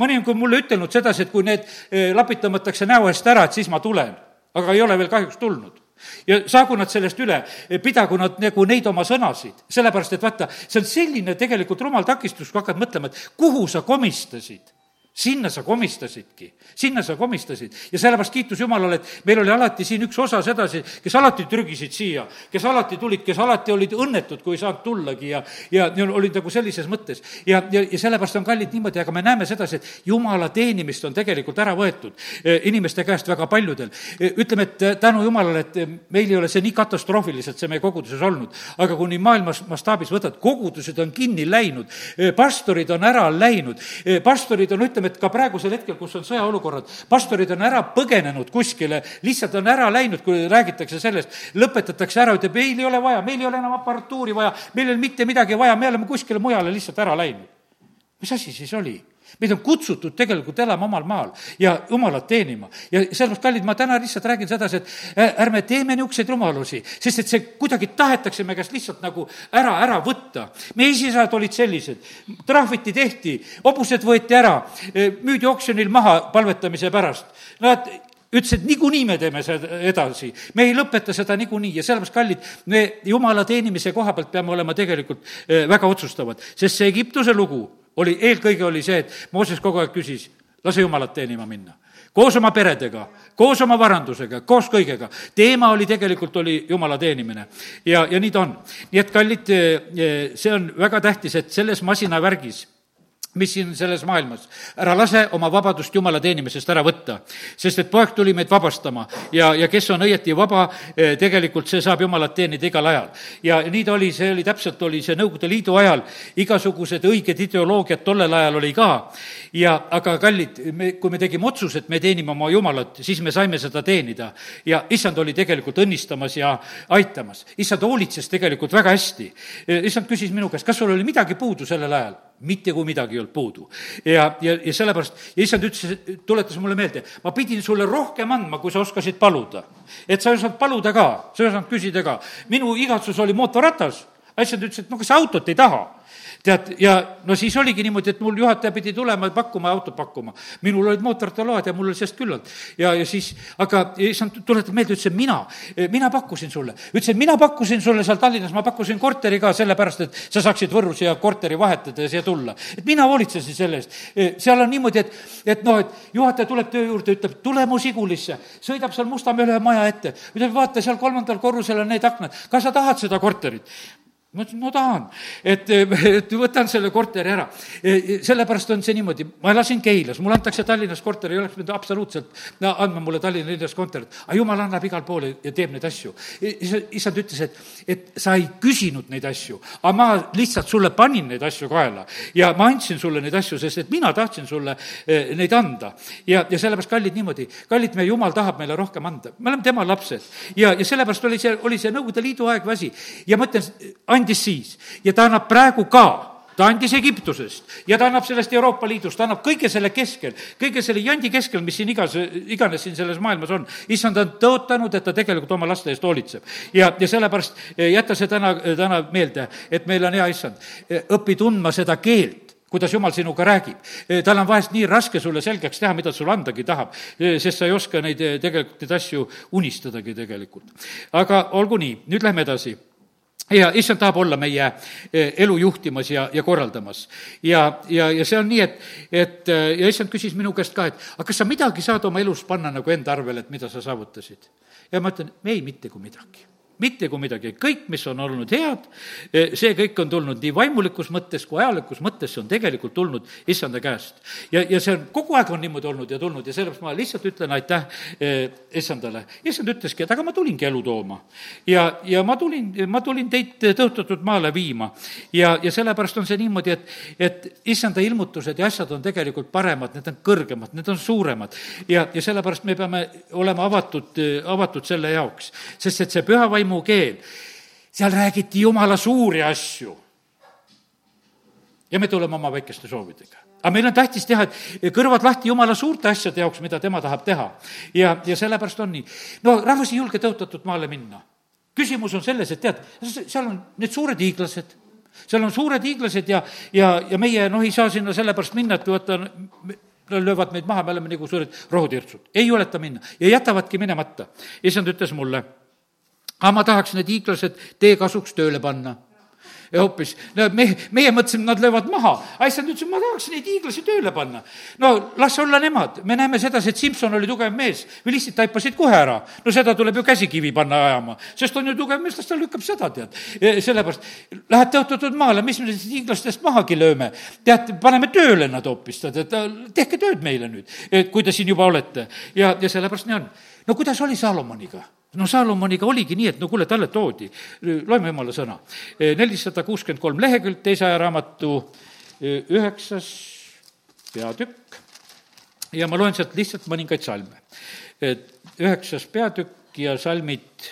mõni on kui mulle ütelnud sedasi, et kui need eh, lapid tõmmatakse näo eest ära, et siis ma tulen. aga ei ole veel kahjuks tulnud. Ja saagu nad sellest üle, eh, pidagu nad nagu neid oma sõnasid, sellepärast et vaata, see on selline tegelikult rumal takistus, kui hakkad mõtlema, et kuhu sa komistasid sinna sa komistasidki, sinna sa komistasid ja sellepärast kiitus Jumalale, et meil oli alati siin üks osa sedasi, kes alati trügisid siia, kes alati tulid, kes alati olid õnnetud, kui ei saanud tullagi ja, ja, olid nagu sellises mõttes. ja, ja, ja sellepärast on kallid niimoodi, aga me näeme sedasi, et Jumala teenimist on tegelikult ära võetud e, inimeste käest väga paljudel. E, ütleme, et tänu Jumalale, et meil ei ole see nii katastroofiliselt, see meie koguduses olnud, aga kui nii maailmas mastaabis võtad, kogudused on kinni läinud, pastorid on ära läinud, pastorid on, ütleme, ütleme, et ka praegusel hetkel, kus on sõjaolukorrad, pastorid on ära põgenenud kuskile, lihtsalt on ära läinud, kui räägitakse sellest, lõpetatakse ära, ütleb, meil ei ole vaja, meil ei ole enam aparatuuri vaja, meil ei ole mitte midagi vaja, me oleme kuskile mujale lihtsalt ära läinud. mis asi siis oli? Meid on kutsutud tegelikult elama omal maal ja Jumalat teenima. ja sellepärast, kallid, ma täna lihtsalt räägin sedasi, et ärme teeme niisuguseid rumalusi, sest et see kuidagi tahetakse me käest lihtsalt nagu ära, ära võtta. meie esiisad olid sellised, trahviti tehti, hobused võeti ära, müüdi oksjonil maha palvetamise pärast. Nad ütlesid, niikuinii me teeme seda edasi, me ei lõpeta seda niikuinii ja sellepärast, kallid, me jumala teenimise koha pealt peame olema tegelikult eh, väga otsustavad, sest see Egiptuse lugu oli, eelkõige oli see, et Mooses kogu aeg küsis, lase Jumalat teenima minna. koos oma peredega, koos oma varandusega, koos kõigega. teema oli tegelikult, oli Jumala teenimine. ja, ja nii ta on. nii et kallid, eh, see on väga tähtis, et selles masinavärgis mis siin selles maailmas. ära lase oma vabadust Jumala teenimisest ära võtta, sest et poeg tuli meid vabastama ja, ja kes on õieti vaba, eh, tegelikult see saab Jumalat teenida igal ajal. ja nii ta oli, see oli täpselt, oli see Nõukogude Liidu ajal, igasugused õiged ideoloogiad tollel ajal oli ka ja aga kallid, me, kui me tegime otsuse, et me teenime oma Jumalat, siis me saime seda teenida. ja issand oli tegelikult õnnistamas ja aitamas. issand hoolitses tegelikult väga hästi. issand küsis minu käest, kas sul oli midagi puudu sellel ajal? Mitte kui midagi ei olnud puudu. ja, ja, ja sellepärast, ja issand ütles, tuletas mulle meelde, ma pidin sulle rohkem andma, kui sa oskasid paluda. et sa ei osanud paluda ka, sa ei osanud küsida ka. minu igatsus oli mootorratas, issand ütles, et no kas sa autot ei taha tead, ja no siis oligi niimoodi, et mul juhataja pidi tulema ja pakkuma, autot pakkuma. minul olid mootorrataload ja mul oli sellest küllalt. ja, ja siis, aga issand tuletab meelde, ütles, et mina, mina pakkusin sulle. ütles, et mina pakkusin sulle seal Tallinnas, ma pakkusin korteri ka sellepärast, et sa saaksid Võrru siia korteri vahetada ja siia tulla. et mina hoolitsesin selle eest. seal on niimoodi, et, et noh, et juhataja tuleb töö juurde, ütleb, tule mu Sigulisse, sõidab seal Mustamäe ühe maja ette, ütleb, vaata, seal kolmandal korrusel on need aknad, kas sa tahad seda korterit? Ma ütlesin, no tahan, et, et võtan selle korteri ära. E, sellepärast on see niimoodi, ma elasin Keilas, mulle antakse Tallinnas korter, ei oleks pidanud absoluutselt no, andma mulle Tallinna linnas korterit, aga jumal annab igal pool ja teeb neid asju. E, issand ütles, et, et sa ei küsinud neid asju, aga ma lihtsalt sulle panin neid asju kaela. Ja ma andsin sulle neid asju, sest et mina tahtsin sulle e, neid anda. ja, ja sellepärast, kallid, niimoodi, kallid, meie jumal tahab meile rohkem anda, me oleme tema lapsed. Ja, ja sellepärast oli see, oli see Nõukogude Liidu aeg või asi. Ja ma ütlen, andis siis ja ta annab praegu ka ta andis Egiptusest ja ta annab sellest Euroopa Liidust, ta annab kõige selle keskel, kõige selle jandi keskel, mis siin igas, iganes siin selles maailmas on. issand on tõotanud, et ta tegelikult oma laste eest hoolitseb. ja, ja sellepärast jäta see täna, täna meelde, et meil on hea issand, õpi tundma seda keelt, kuidas jumal sinuga räägib. tal on vahest nii raske sulle selgeks teha, mida sulle andagi tahab, sest sa ei oska neid, tegelikult neid asju unistadagi tegelikult. aga olgu nii, nüüd lähme edasi ja issand tahab olla meie elu juhtimas ja, ja korraldamas. ja, ja, ja see on nii, et, et ja issand küsis minu käest ka, et aga kas sa midagi saad oma elus panna nagu enda arvele, et mida sa saavutasid? ja ma ütlen, ei, mitte kui midagi mitte kui midagi, kõik, mis on olnud head, e, see kõik on tulnud nii vaimulikus mõttes kui ajalikus mõttes, see on tegelikult tulnud issanda käest. ja, ja see on, kogu aeg on niimoodi olnud ja tulnud ja sellepärast ma lihtsalt ütlen aitäh e, issandale. issand ütleski, et aga ma tulingi elu tooma. ja, ja ma tulin, ma tulin teid tõotatud maale viima. ja, ja sellepärast on see niimoodi, et, et issanda ilmutused ja asjad on tegelikult paremad, need on kõrgemad, need on suuremad. ja, ja sellepärast me peame olema avatud, avatud selle jaoks, sest et see püha vaim vaimukeel. seal räägiti jumala suuri asju. ja me tuleme oma väikeste soovidega aga meil on tähtis teha, et kõrvad lahti jumala suurte asjade jaoks, mida tema tahab teha. ja, ja sellepärast on nii. no rahvas ei julge tõotatud maale minna. küsimus on selles, et tead, seal on need suured hiiglased, seal on suured hiiglased ja, ja, ja meie noh, ei saa sinna sellepärast minna, et vaata, löövad meid maha, me oleme nagu suured rohutirtsud. ei juleta minna ja jätavadki minemata. issand ütles mulle aga ma tahaks need hiiglased teie kasuks tööle panna ja hoopis, no me, meie mõtlesime, nad löövad maha. aga issand ütles, ma tahaks neid hiiglasi tööle panna. no las olla nemad, me näeme sedasi, et Simson oli tugev mees, vilistid taipasid kohe ära. no seda tuleb ju käsikivi panna ajama, sest on ju tugev mees, las ta lükkab seda, tead. sellepärast, lähed tõotatud maale, mis me nendest hiiglastest mahagi lööme? tead, paneme tööle nad hoopis, tead, et tehke tööd meile nüüd, kui te siin juba olete. ja, ja sellepärast nii on. no kuidas oli Saalomoniga? No Saalomoniga oligi nii, et no kuule, talle toodi, loeme jumala sõna, nelisada kuuskümmend kolm lehekülg, teise ajaraamatu üheksas peatükk ja ma loen sealt lihtsalt mõningaid salme. üheksas peatükk ja salmid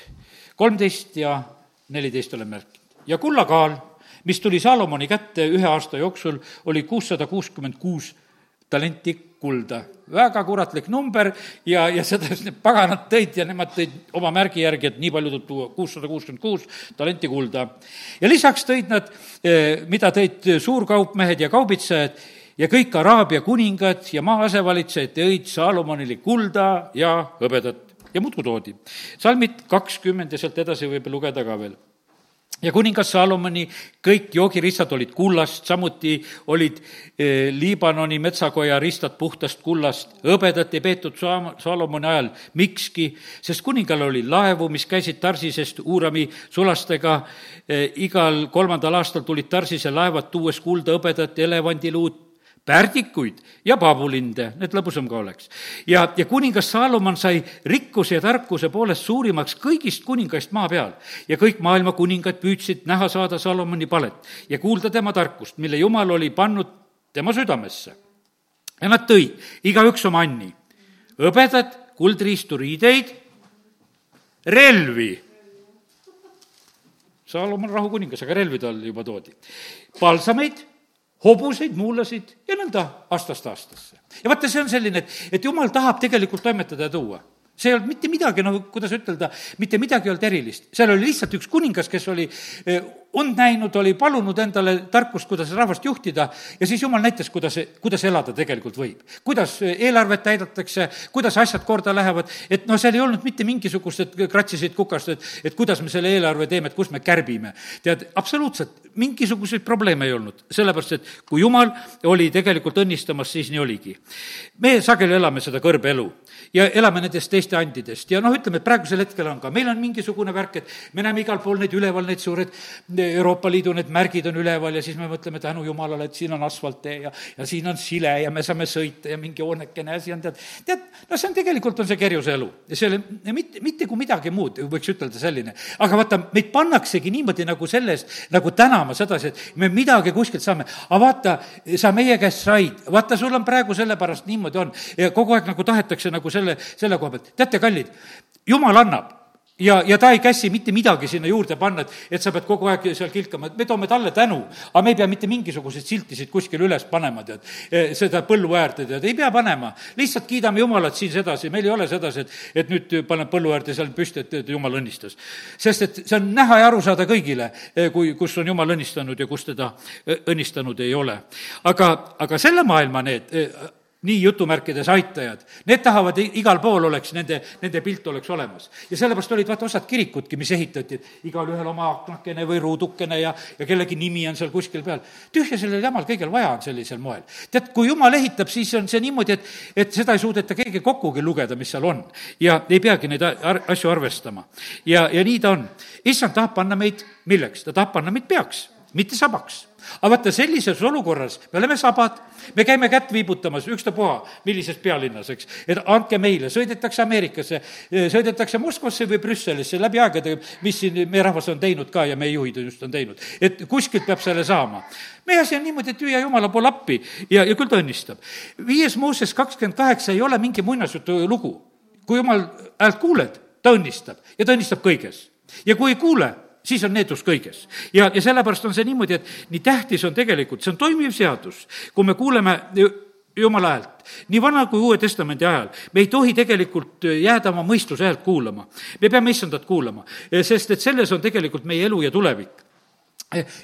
kolmteist ja neliteist olen märkinud. ja kullakaal, mis tuli Saalomoni kätte ühe aasta jooksul, oli kuussada kuuskümmend kuus talenti kulda. väga kuratlik number ja, ja seda just need paganad tõid ja nemad tõid oma märgi järgi, et nii palju tuleb tuua, kuussada kuuskümmend kuus talenti kulda. ja lisaks tõid nad, eh, mida tõid suurkaupmehed ja kaubitsejad, ja kõik Araabia kuningad ja maa asevalitsejad tõid Saalomonile kulda ja hõbedat ja muudkui toodi. salmid kakskümmend ja sealt edasi võib lugeda ka veel ja kuningas Saalomoni kõik joogiristad olid kullast, samuti olid eh, Liibanoni metsakoja ristad puhtast kullast. hõbedat ei peetud Saam-, Saalomoni ajal mikski, sest kuningal oli laevu, mis käisid Tarsisest Uurami sulastega eh,. igal kolmandal aastal tulid Tarsise laevad, tuues kulda hõbedat, elevandiluud, pärdikuid ja paabulinde, et lõbusam ka oleks. ja, ja kuningas Saalomon sai rikkuse ja tarkuse poolest suurimaks kõigist kuningaist maa peal ja kõik maailma kuningad püüdsid näha saada Saalomoni palet ja kuulda tema tarkust, mille Jumal oli pannud tema südamesse. ja nad tõid igaüks oma anni, hõbedat, kuldriistu, riideid, relvi Saalomon rahukuningas, aga relvi tal juba toodi. palsameid hobuseid, muulasid ja nõnda aastast aastasse. ja vaata, see on selline, et, et jumal tahab tegelikult toimetada ja tuua see ei olnud mitte midagi, no kuidas ütelda, mitte midagi ei olnud erilist. seal oli lihtsalt üks kuningas, kes oli eh, und näinud, oli palunud endale tarkust, kuidas rahvast juhtida ja siis jumal näitas, kuidas, kuidas elada tegelikult võib. kuidas eelarvet täidetakse, kuidas asjad korda lähevad, et noh, seal ei olnud mitte mingisugust, et kratsisid kukast, et, et kuidas me selle eelarve teeme, et kus me kärbime. tead, absoluutselt mingisuguseid probleeme ei olnud, sellepärast et kui jumal oli tegelikult õnnistamas, siis nii oligi. me sageli elame seda kõrbeelu ja elame nendest teiste andidest. Ja noh, ütleme, et praegusel hetkel on ka, meil on mingisugune värk, et me näeme igal pool neid üleval, neid suured Euroopa Liidu need märgid on üleval ja siis me mõtleme tänu jumalale, et siin on asfalttee ja, ja siin on sile ja me saame sõita ja mingi hoonekene asi on tead, tead, no see on tegelikult, on see kerjuse elu. Ja see ei ole mitte, mitte kui midagi muud, võiks ütelda selline. aga vaata, meid pannaksegi niimoodi nagu selles, nagu tänama sedasi, et me midagi kuskilt saame, aga vaata, sa meie käest said, vaata, sul on praegu sellepärast niimoodi on. Ja kogu aeg nagu tahetakse nagu selle, selle koha pealt, teate, kallid, jumal annab ja, ja ta ei käsi mitte midagi sinna juurde panna, et, et sa pead kogu aeg seal kilkama, et me toome talle tänu, aga me ei pea mitte mingisuguseid siltisid kuskile üles panema, tead, e, seda põllu äärde, tead, ei pea panema. lihtsalt kiidame Jumalat siin sedasi, meil ei ole sedasi, et, et nüüd paneb põllu äärde seal püsti, et, et Jumal õnnistas. sest et see on näha ja aru saada kõigile, e, kui, kus on Jumal õnnistanud ja kus teda e, õnnistanud ei ole. aga, aga selle maailma need nii jutumärkides aitajad, need tahavad, igal pool oleks nende, nende pilt oleks olemas. ja sellepärast olid vaata osad kirikudki, mis ehitati, et igalühel oma aknakene või ruudukene ja, ja kellegi nimi on seal kuskil peal. tühja sellel jamal kõigil vaja on sellisel moel. tead, kui jumal ehitab, siis on see niimoodi, et, et seda ei suudeta keegi kokkugi lugeda, mis seal on. ja ei peagi neid asju arvestama. ja, ja nii ta on. issand tahab panna meid milleks? ta tahab panna meid peaks, mitte sabaks aga vaata, sellises olukorras me oleme sabad, me käime kätt viibutamas, ükstapuha, millises pealinnas, eks, et andke meile, sõidetakse Ameerikasse, sõidetakse Moskvasse või Brüsselisse läbi aegade, mis siin meie rahvas on teinud ka ja meie juhid just on teinud. et kuskilt peab selle saama. meie asi on niimoodi, et hüüa Jumala poole appi ja, ja küll ta õnnistab. viies Mooses kakskümmend kaheksa ei ole mingi muinasjutu lugu. kui Jumal häält kuuled, ta õnnistab ja ta õnnistab kõiges. ja kui ei kuule, siis on needus kõiges. ja, ja sellepärast on see niimoodi, et nii tähtis on tegelikult, see on toimiv seadus, kui me kuuleme jumala häält, nii Vana kui Uue Testamendi ajal, me ei tohi tegelikult jääda oma mõistuse häält kuulama. me peame issandat kuulama, sest et selles on tegelikult meie elu ja tulevik.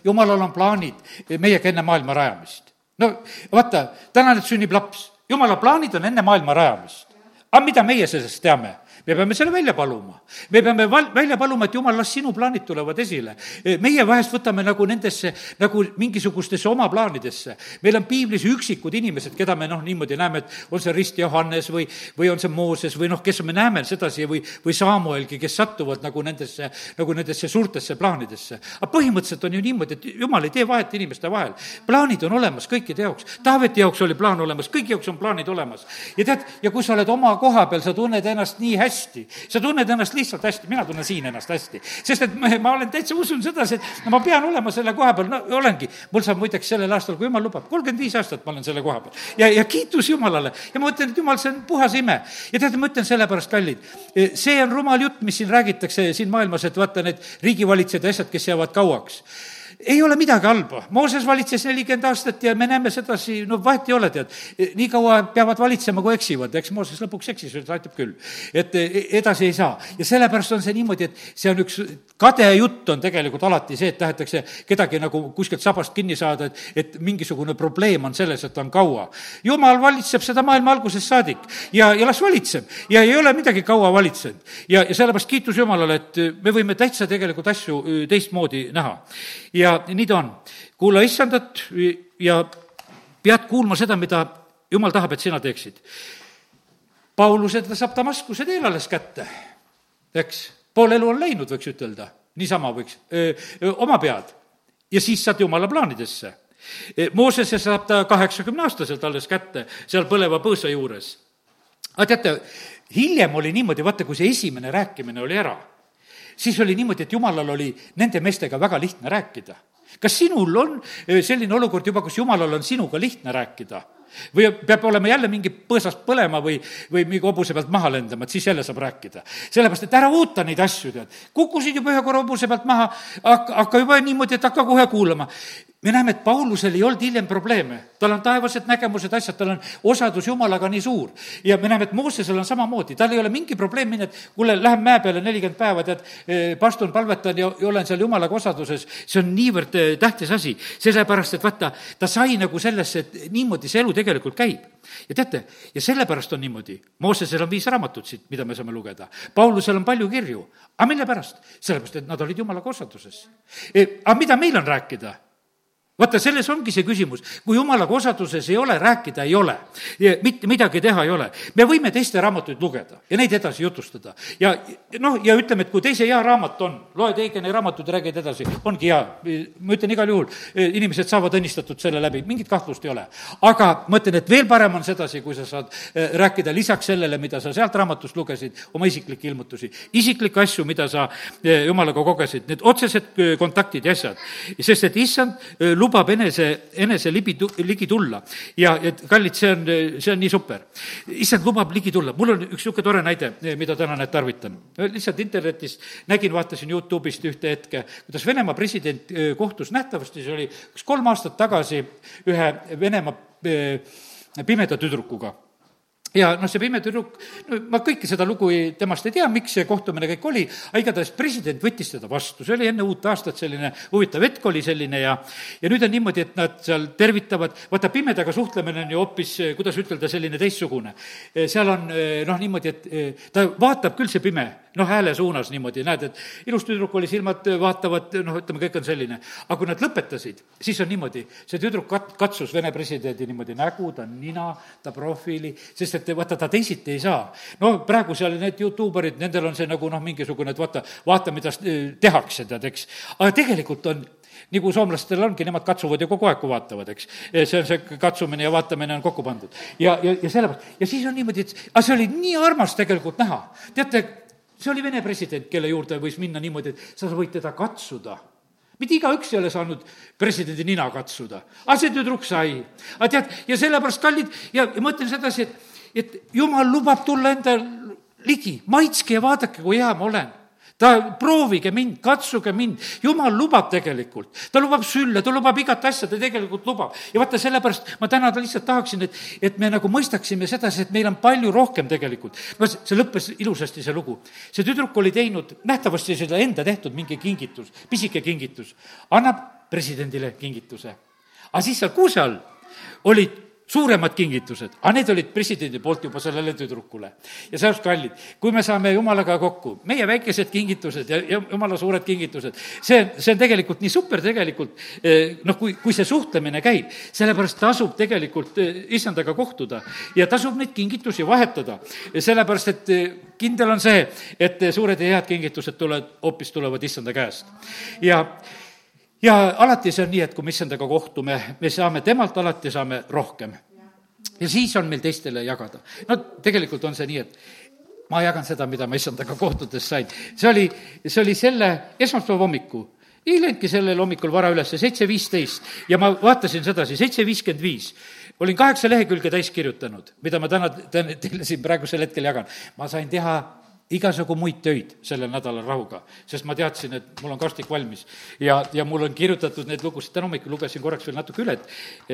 jumalal on plaanid meiega enne maailma rajamist. no vaata, täna nüüd sünnib laps, jumala plaanid on enne maailma rajamist. aga mida meie sellest teame? Me peame selle välja paluma. me peame val-, välja paluma, et jumal, las sinu plaanid tulevad esile. meie vahest võtame nagu nendesse, nagu mingisugustesse oma plaanidesse. meil on piiblis üksikud inimesed, keda me noh, niimoodi näeme, et on see Rist Johannes või, või on see Mooses või noh, kes me näeme sedasi või, või Samuelgi, kes satuvad nagu nendesse, nagu nendesse suurtesse plaanidesse. aga põhimõtteliselt on ju niimoodi, et jumal ei tee vahet inimeste vahel. plaanid on olemas kõikide jaoks. Taaveti jaoks oli plaan olemas, kõigi jaoks on plaanid olemas. ja tead, ja kui sa oled oma koha peal, sa tunned ennast nii hästi, hästi. sa tunned ennast lihtsalt hästi, mina tunnen siin ennast hästi. sest et ma, olen täitsa, usun sedasi, et ma pean olema selle koha peal, no olengi. mul saab muideks sellel aastal, kui jumal lubab, kolmkümmend viis aastat ma olen selle koha peal. ja, ja kiitus Jumalale. ja ma mõtlen, et Jumal, see on puhas ime. ja teate, ma ütlen sellepärast, kallid, see on rumal jutt, mis siin räägitakse siin maailmas, et vaata need riigivalitsejad ja asjad, kes jäävad kauaks ei ole midagi halba, Mooses valitses nelikümmend aastat ja me näeme sedasi, no vahet ei ole, tead, nii kaua peavad valitsema, kui eksivad, eks Mooses lõpuks eksis, et aitab küll. et e, edasi ei saa. Ja sellepärast on see niimoodi, et see on üks kade jutt on tegelikult alati see, et tahetakse kedagi nagu kuskilt sabast kinni saada, et, et mingisugune probleem on selles, et ta on kaua. jumal valitseb seda maailma algusest saadik. Ja, ja las valitseb. Ja ei ole midagi kaua valitsenud. ja, ja sellepärast kiitus Jumalale, et me võime täitsa tegelikult asju teistmoodi näha. Ja nii ta on. kuula issandat ja pead kuulma seda, mida jumal tahab, et sina teeksid. Pauluse ta saab Damaskuse teel alles kätte, eks, pool elu on läinud, võiks ütelda, niisama võiks, oma pead. ja siis saad jumala plaanidesse. Moosese saab ta kaheksakümneaastaselt alles kätte, seal põleva põõsa juures. aga teate, hiljem oli niimoodi, vaata, kui see esimene rääkimine oli ära siis oli niimoodi, et jumalal oli nende meestega väga lihtne rääkida. Kas sinul on eh, selline olukord juba, kus jumalal on sinuga lihtne rääkida? või peab olema jälle mingi põõsast põlema või, või mingi hobuse pealt maha lendama, et siis jälle saab rääkida. sellepärast, et ära oota neid asju, tead. kukkusid juba ühe korra hobuse pealt maha, hakka, hakka juba niimoodi, et hakka kohe kuulama me näeme, et Paulusel ei olnud hiljem probleeme, tal on taevased nägemused, asjad, tal on osadus Jumalaga nii suur. ja me näeme, et Moosesel on samamoodi, tal ei ole mingi probleem minna, et kuule, lähen mäe peale nelikümmend päeva, tead, eh, pastun, palvetan ja, olen seal Jumalaga osaduses. see on niivõrd eh, tähtis asi, sellepärast et vaata, ta sai nagu sellesse, et niimoodi see elu tegelikult käib. ja teate, ja sellepärast on niimoodi, Moosesel on viis raamatut siit, mida me saame lugeda. Paulusel on palju kirju, aga mille pärast? sellepärast, et nad olid Jumalaga osaduses. Eh, aga mida meil on rääkida? Vaata, selles ongi see küsimus, kui jumalaga osaduses ei ole, rääkida ei ole, mitte midagi teha ei ole. me võime teiste raamatuid lugeda ja neid edasi jutustada ja noh, ja ütleme, et kui teise hea raamat on, loed Eigeni raamatut räägid edasi, ongi hea. ma ütlen igal juhul, inimesed saavad õnnistatud selle läbi, mingit kahtlust ei ole. aga ma ütlen, et veel parem on sedasi, kui sa saad eh, rääkida lisaks sellele, mida sa sealt raamatust lugesid, oma isiklikke ilmutusi, isiklikke asju, mida sa eh, jumalaga kogesid, need otsesed eh, kontaktid ja asjad. sest et issand lubab lubab enese, enese libi, ligi tulla. ja, ja kallid, see on, see on nii super. issand lubab ligi tulla. mul on üks niisugune tore näide, mida täna näed tarvitan. lihtsalt internetist nägin, vaatasin Youtube'ist ühte hetke, kuidas Venemaa president kohtus, nähtavasti see oli üks kolm aastat tagasi ühe Venemaa pimeda tüdrukuga ja noh, see pime tüdruk, no ma kõike seda lugu ei, temast ei tea, miks see kohtumine kõik oli, aga igatahes president võttis teda vastu, see oli enne uut aastat selline huvitav hetk oli selline ja ja nüüd on niimoodi, et nad seal tervitavad, vaata, pimedaga suhtlemine on ju hoopis, kuidas ütelda, selline teistsugune. seal on noh, niimoodi, et ta vaatab küll, see pime, noh, hääle suunas niimoodi, näed, et ilus tüdruk oli, silmad vaatavad, noh, ütleme, kõik on selline. aga kui nad lõpetasid, siis on niimoodi, see tüdruk kat-, katsus Vene presidendi niimoodi nägu, ta nina, ta profiili, sest et vaata, ta teisiti ei saa. no praegu seal need Youtuberid, nendel on see nagu noh, mingisugune, et vaata, vaata, mida tehakse, tead, eks. aga tegelikult on nagu soomlastel ongi, nemad katsuvad ju kogu aeg, kui vaatavad, eks. see on see katsumine ja vaatamine on kokku pandud. ja, ja, ja sellepärast, ja siis on niimoodi, et aga see oli nii armas tegelikult näha. teate, see oli Vene president, kelle juurde võis minna niimoodi, et sa võid teda katsuda. Mitte igaüks ei ole saanud presidendi nina katsuda, aga see tüdruk sai. aga tead, ja sellepärast, kallid, ja, ja ma ütlen sedasi, et et jumal lubab tulla enda ligi, maitske ja vaadake, kui hea ma olen ta, proovige mind, katsuge mind, jumal lubab tegelikult. ta lubab sülle, ta lubab igat asja, ta tegelikult lubab. ja vaata, sellepärast ma täna lihtsalt tahaksin, et, et me nagu mõistaksime sedasi, et meil on palju rohkem tegelikult. no see lõppes ilusasti, see lugu. see tüdruk oli teinud, nähtavasti seda enda tehtud mingi kingitus, pisike kingitus, annab presidendile kingituse. aga siis seal kuuse all olid suuremad kingitused, aga need olid presidendi poolt juba sellele tüdrukule. ja sellepärast, kallid, kui me saame jumalaga kokku, meie väikesed kingitused ja, ja jumala suured kingitused, see, see on tegelikult nii super tegelikult, eh, noh, kui, kui see suhtlemine käib, sellepärast tasub tegelikult eh, issandaga kohtuda ja tasub neid kingitusi vahetada, sellepärast et eh, kindel on see, et suured ja head kingitused tulevad, hoopis tulevad issanda käest. ja ja alati see on nii, et kui me issandaga kohtume, me saame temalt alati, saame rohkem. ja siis on meil teistele jagada. no tegelikult on see nii, et ma jagan seda, mida ma issandaga kohtudes sain. see oli, see oli selle esmaspäeva hommiku ei läinudki sellel hommikul vara üles, seitse viisteist ja ma vaatasin sedasi, seitse viiskümmend viis olin kaheksa lehekülge täis kirjutanud, mida ma täna teile siin praegusel hetkel jagan. ma sain teha igasugu muid töid sellel nädalal rahuga, sest ma teadsin, et mul on karstik valmis. ja, ja mul on kirjutatud neid lugusid, täna hommikul lugesin korraks veel natuke üle, et,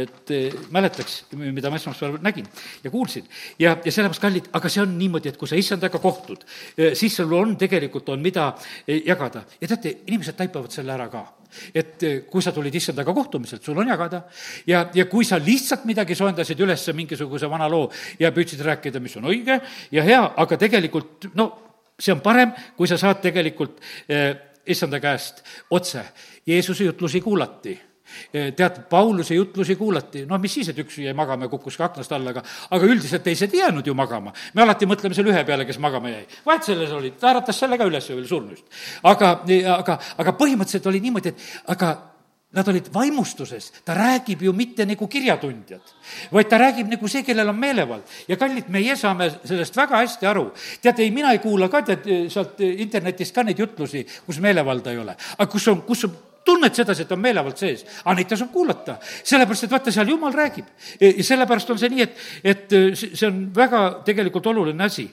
et eh, mäletaks, mida ma esmaspäeval nägin ja kuulsin. ja, ja sellepärast, kallid, aga see on niimoodi, et kui sa issandaga kohtud, eh, siis sul on tegelikult, on mida eh, jagada. ja teate, inimesed taipavad selle ära ka et kui sa tulid issandaga kohtumiselt, sul on jagada ja, ja kui sa lihtsalt midagi soojendasid üles mingisuguse vana loo ja püüdsid rääkida, mis on õige ja hea, aga tegelikult no see on parem, kui sa saad tegelikult eh, issanda käest otse. Jeesuse jutlusi kuulati eh, tead, Pauluse jutlusi kuulati, noh, mis siis, et üks jäi magama ja kukkus ka aknast alla, aga, aga üldiselt teised ei jäänud ju magama. me alati mõtleme selle ühe peale, kes magama jäi. vahet selles oli, ta äratas selle ka üles veel surnust. aga, aga, aga põhimõtteliselt oli niimoodi, et aga Nad olid vaimustuses, ta räägib ju mitte nagu kirjatundjad, vaid ta räägib nagu see, kellel on meelevald. ja kallid, meie saame sellest väga hästi aru. teate, ei, mina ei kuula ka, tead, sealt internetist ka neid jutlusi, kus meelevalda ei ole. aga kus on, kus on tunned sedasi, et on meelevald sees, aga neid tasub kuulata. sellepärast, et vaata, seal jumal räägib. ja sellepärast on see nii, et, et see on väga tegelikult oluline asi.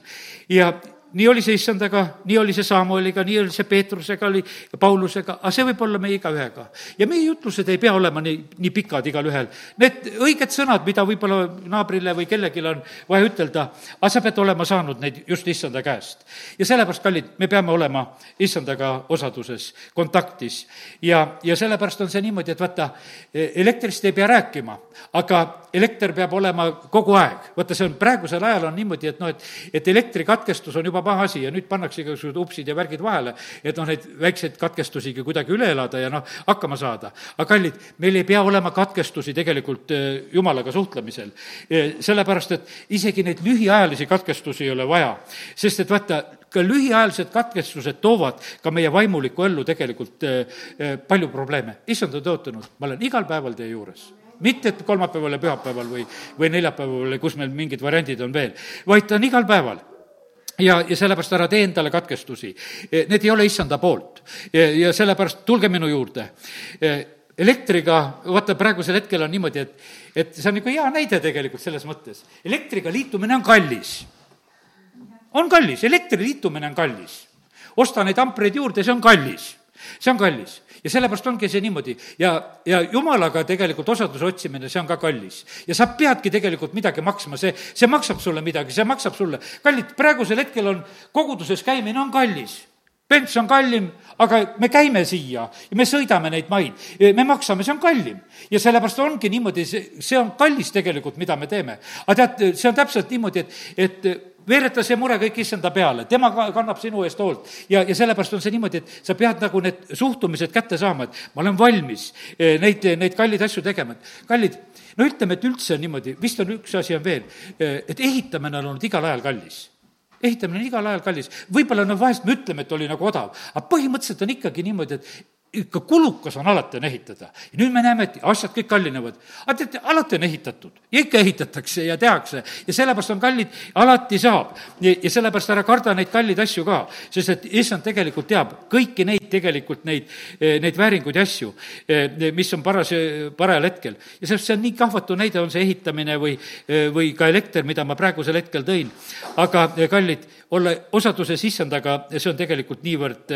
ja nii oli see issandaga, nii oli see Samueliga, nii oli see Peetrusega, oli Paulusega, aga see võib olla meie igaühega. ja meie jutlused ei pea olema nii, nii pikad igalühel. Need õiged sõnad, mida võib-olla naabrile või kellelgi on vaja ütelda, aga sa pead olema saanud neid just issanda käest. ja sellepärast, kallid, me peame olema issandaga osaduses, kontaktis. ja, ja sellepärast on see niimoodi, et vaata, elektrist ei pea rääkima, aga elekter peab olema kogu aeg. vaata, see on praegusel ajal on niimoodi, et noh, et, et elektrikatkestus on juba juba paha asi ja nüüd pannakse igasugused upsid ja värgid vahele, et noh, neid väikseid katkestusigi kuidagi üle elada ja noh, hakkama saada. aga kallid, meil ei pea olema katkestusi tegelikult eh, jumalaga suhtlemisel. Eh, sellepärast, et isegi neid lühiajalisi katkestusi ei ole vaja, sest et vaata, ka lühiajalised katkestused toovad ka meie vaimulikku ellu tegelikult eh, palju probleeme. issand on tõotanud, ma olen igal päeval teie juures mitte, et kolmapäeval ja pühapäeval või, või neljapäeval või kus meil mingid variandid on veel, vaid ta on igal päeval ja, ja sellepärast ära tee endale katkestusi. E, need ei ole issanda poolt. ja sellepärast tulge minu juurde. E, elektriga, vaata praegusel hetkel on niimoodi, et, et see on nagu hea näide tegelikult selles mõttes. elektriga liitumine on kallis. on kallis, elektri liitumine on kallis. osta neid ampreid juurde, see on kallis. see on kallis ja sellepärast ongi see niimoodi ja, ja jumalaga tegelikult osaduse otsimine, see on ka kallis. ja sa peadki tegelikult midagi maksma, see, see maksab sulle midagi, see maksab sulle. kallid, praegusel hetkel on koguduses käimine on kallis Bents on kallim, aga me käime siia ja me sõidame neid maid, me maksame, see on kallim. ja sellepärast ongi niimoodi, see, see on kallis tegelikult, mida me teeme. aga tead, see on täpselt niimoodi, et, et veereta see mure kõik issanda peale, tema kannab sinu eest hoolt. ja, ja sellepärast on see niimoodi, et sa pead nagu need suhtumised kätte saama, et ma olen valmis eh, neid, neid kalleid asju tegema, kallid, no ütleme, et üldse niimoodi, vist on üks asi on veel, eh, et ehitamine on olnud igal ajal kallis ehitamine on igal ajal kallis. võib-olla no vahest me ütleme, et oli nagu odav, aga põhimõtteliselt on ikkagi niimoodi, et ikka kulukas on alati on ehitada. nüüd me näeme, et asjad kõik kallinevad. aga teate, alati on ehitatud ja ikka ehitatakse ja tehakse ja sellepärast on kallid, alati saab. ja sellepärast ära karda neid kalleid asju ka, sest et issand tegelikult teab kõiki neid tegelikult neid, neid vääringuid ja asju, mis on paras, parajal hetkel. ja sellest see on nii kahvatu näide, on see ehitamine või, või ka elekter, mida ma praegusel hetkel tõin. aga kallid, olla osaduses issandaga, see on tegelikult niivõrd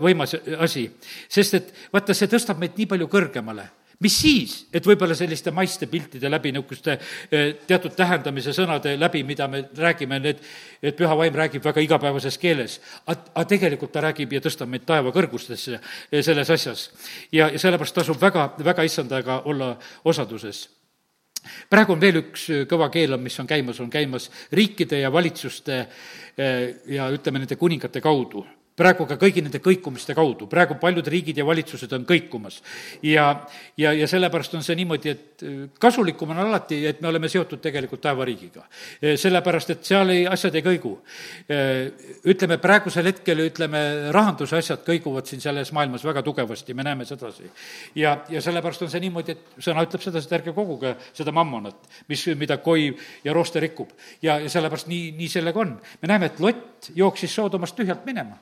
võimas asi sest et vaata, see tõstab meid nii palju kõrgemale mis siis, et võib-olla selliste maiste piltide läbi, niisuguste eh, teatud tähendamise sõnade läbi, mida me räägime, need, et püha vaim räägib väga igapäevases keeles. aga tegelikult ta räägib ja tõstab meid taeva kõrgustesse selles asjas. ja, ja sellepärast tasub väga, väga issandaga olla osaduses praegu on veel üks eh, kõva keelam, mis on käimas, on käimas riikide ja valitsuste ja ütleme, nende kuningate kaudu praegu ka kõigi nende kõikumiste kaudu, praegu paljud riigid ja valitsused on kõikumas. ja, ja, ja sellepärast on see niimoodi, et äh, kasulikum on alati, et me oleme seotud tegelikult taevariigiga. Äh, sellepärast, et seal ei, asjad ei kõigu. Äh, ütleme, praegusel hetkel, ütleme, rahanduse asjad kõiguvad siin selles maailmas väga tugevasti, me näeme sedasi. ja, ja sellepärast on see niimoodi, et sõna ütleb sedasi, et ärge koguge seda mammonat, mis, mida koi ja rooste rikub. ja, ja sellepärast nii, nii sellega on. me näeme, et Lott jooksis Soodomast tühjalt minema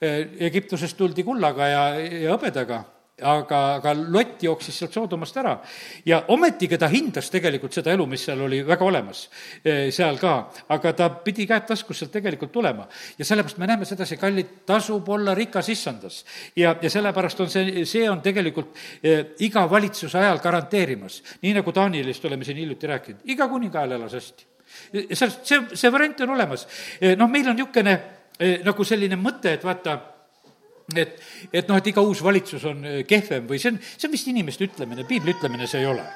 Egiptusest tuldi kullaga ja, ja hõbedaga aga, aga Lott jooksis sealt Soodomast ära. ja ometigi ta hindas tegelikult seda elu, mis seal oli väga olemas, eh, seal ka, aga ta pidi käed taskus sealt tegelikult tulema. ja sellepärast me näeme sedasi, kallid, tasub olla rikas issandas. ja, ja sellepärast on see, see on tegelikult eh, iga valitsuse ajal garanteerimas. nii nagu Taanielist oleme siin hiljuti rääkinud, iga kuninga ajal elas hästi. see, see, see variant on olemas. noh, meil on niisugune Eh, nagu selline mõte, et vaata, et, et noh, et iga uus valitsus on eh, kehvem või see on, see on vist inimeste ütlemine, piibli ütlemine see ei ole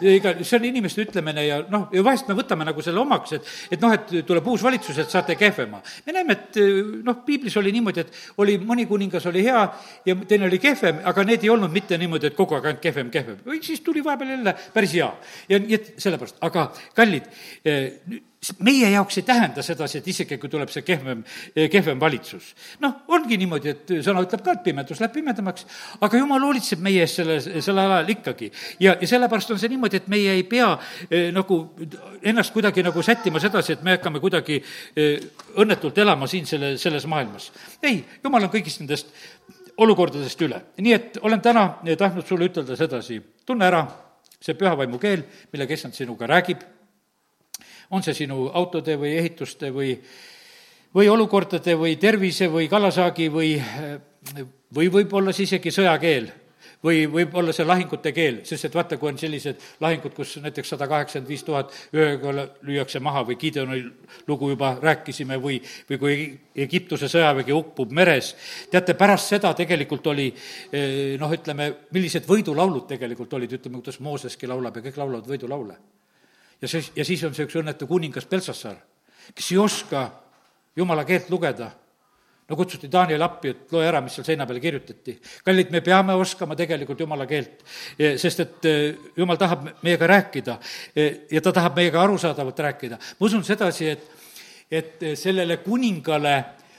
ega see on inimeste ütlemine ja noh, ja vahest me võtame nagu selle omaks, et, et noh, et tuleb uus valitsus, et saate kehvema. me näeme, et noh, piiblis oli niimoodi, et oli, mõni kuningas oli hea ja teine oli kehvem, aga need ei olnud mitte niimoodi, et kogu aeg ainult kehvem, kehvem. või siis tuli vahepeal jälle päris hea. ja nii et sellepärast, aga kallid, eh, meie jaoks ei tähenda sedasi, et isegi kui tuleb see kehvem, kehvem valitsus. noh, ongi niimoodi, et sõna ütleb ka, et pimedus läheb pimedamaks, aga jumal hoolitseb meie eest selle, sel ajal ikkagi. ja, ja sellepärast on see niimoodi, et meie ei pea eh, nagu ennast kuidagi nagu sättima sedasi, et me hakkame kuidagi eh, õnnetult elama siin selle, selles maailmas. ei, jumal on kõigist nendest olukordadest üle. nii et olen täna tahtnud sulle ütelda sedasi, tunne ära see pühavaimu keel, millega issand sinuga räägib on see sinu autode või ehituste või, või olukordade või tervise või kalasaagi või, või võib-olla siis isegi sõjakeel või võib-olla see lahingute keel, sest et vaata, kui on sellised lahingud, kus näiteks sada kaheksakümmend viis tuhat ühega lüüakse maha või Gideoni lugu juba rääkisime või, või kui Egiptuse sõjavägi uppub meres, teate, pärast seda tegelikult oli eh, noh, ütleme, millised võidulaulud tegelikult olid, ütleme, kuidas Mooseski laulab ja kõik laulavad võidulaule. Ja siis, ja siis on see üks õnnetu kuningas Belsassar, kes ei oska jumala keelt lugeda. No kutsuti Daniel appi, et loe ära, mis seal seina peale kirjutati. kallid, me peame oskama tegelikult jumala keelt, e, sest et e, jumal tahab meiega rääkida e, ja ta tahab meiega arusaadavalt rääkida. ma usun sedasi, et, et sellele kuningale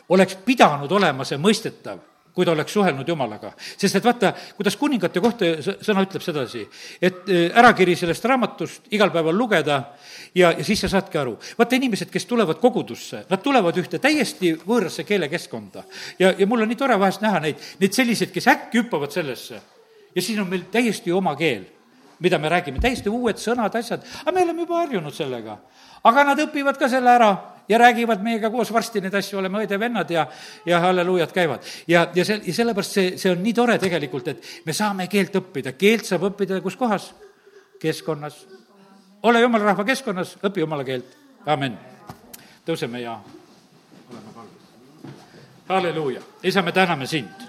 oleks pidanud olema see mõistetav kui ta oleks suhelnud Jumalaga. sest et vaata, kuidas kuningate kohta sõna ütleb sedasi, et e, ärakiri sellest raamatust igal päeval lugeda ja, ja siis sa saadki aru. vaata, inimesed, kes tulevad kogudusse, nad tulevad ühte täiesti võõrasse keelekeskkonda. ja, ja mul on nii tore vahest näha neid, neid selliseid, kes äkki hüppavad sellesse ja siis on meil täiesti oma keel, mida me räägime, täiesti uued sõnad, asjad, aga me oleme juba harjunud sellega. aga nad õpivad ka selle ära ja räägivad meiega koos varsti neid asju, oleme õed-vennad ja, ja halleluujad käivad. ja, ja see, ja sellepärast see, see on nii tore tegelikult, et me saame keelt õppida, keelt saab õppida kus kohas? keskkonnas. ole jumala rahva keskkonnas, õpi jumala keelt, amin. tõuseme ja oleme palves. halleluuja, isa, me täname sind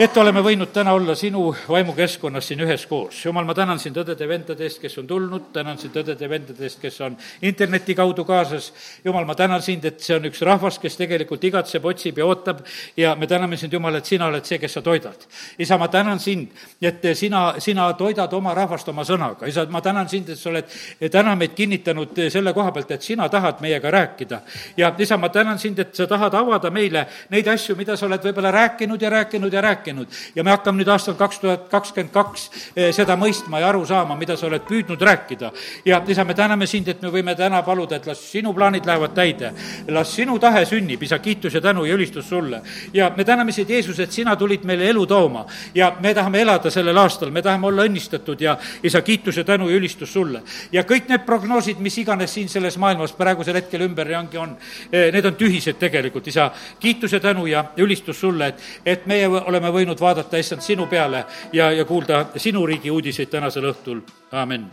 et oleme võinud täna olla sinu vaimukeskkonnas siin üheskoos. jumal, ma tänan sind õdede-vendade eest, kes on tulnud, tänan sind õdede-vendade eest, kes on interneti kaudu kaasas. jumal, ma tänan sind, et see on üks rahvas, kes tegelikult igatseb, otsib ja ootab ja me täname sind, Jumal, et sina oled see, kes sa toidad. isa, ma tänan sind, et sina, sina toidad oma rahvast oma sõnaga. isa, ma tänan sind, et sa oled täna meid kinnitanud selle koha pealt, et sina tahad meiega rääkida. ja isa, ma tänan sind, et sa tahad avada meile neid asju, mida sa oled võib-olla rääkinud ja rääkinud ja rääkinud ja me hakkame nüüd aastal kaks tuhat kakskümmend kaks eh, seda mõistma ja aru saama, mida sa oled püüdnud rääkida. ja isa, me täname sind, et me võime täna paluda, et las sinu plaanid lähevad täide, las sinu tahe sünnib, isa, kiitus ja tänu ja ülistus sulle. ja me täname sind, Jeesus, et sina tulid meile elu tooma ja me tahame elada sellel aastal, me tahame olla õnnistatud ja isa, kiitus ja tänu ja ülistus sulle. ja kõik need prognoosid, mis iganes siin selles maailmas praegusel hetkel ümberringi on, eh, need on tühised tegelikult, isa, kiitus ja tänu ja ülistus sulle, et, et meie oleme võinud vaadata, issand, sinu peale ja, ja kuulda sinu riigi uudiseid tänasel õhtul, amin.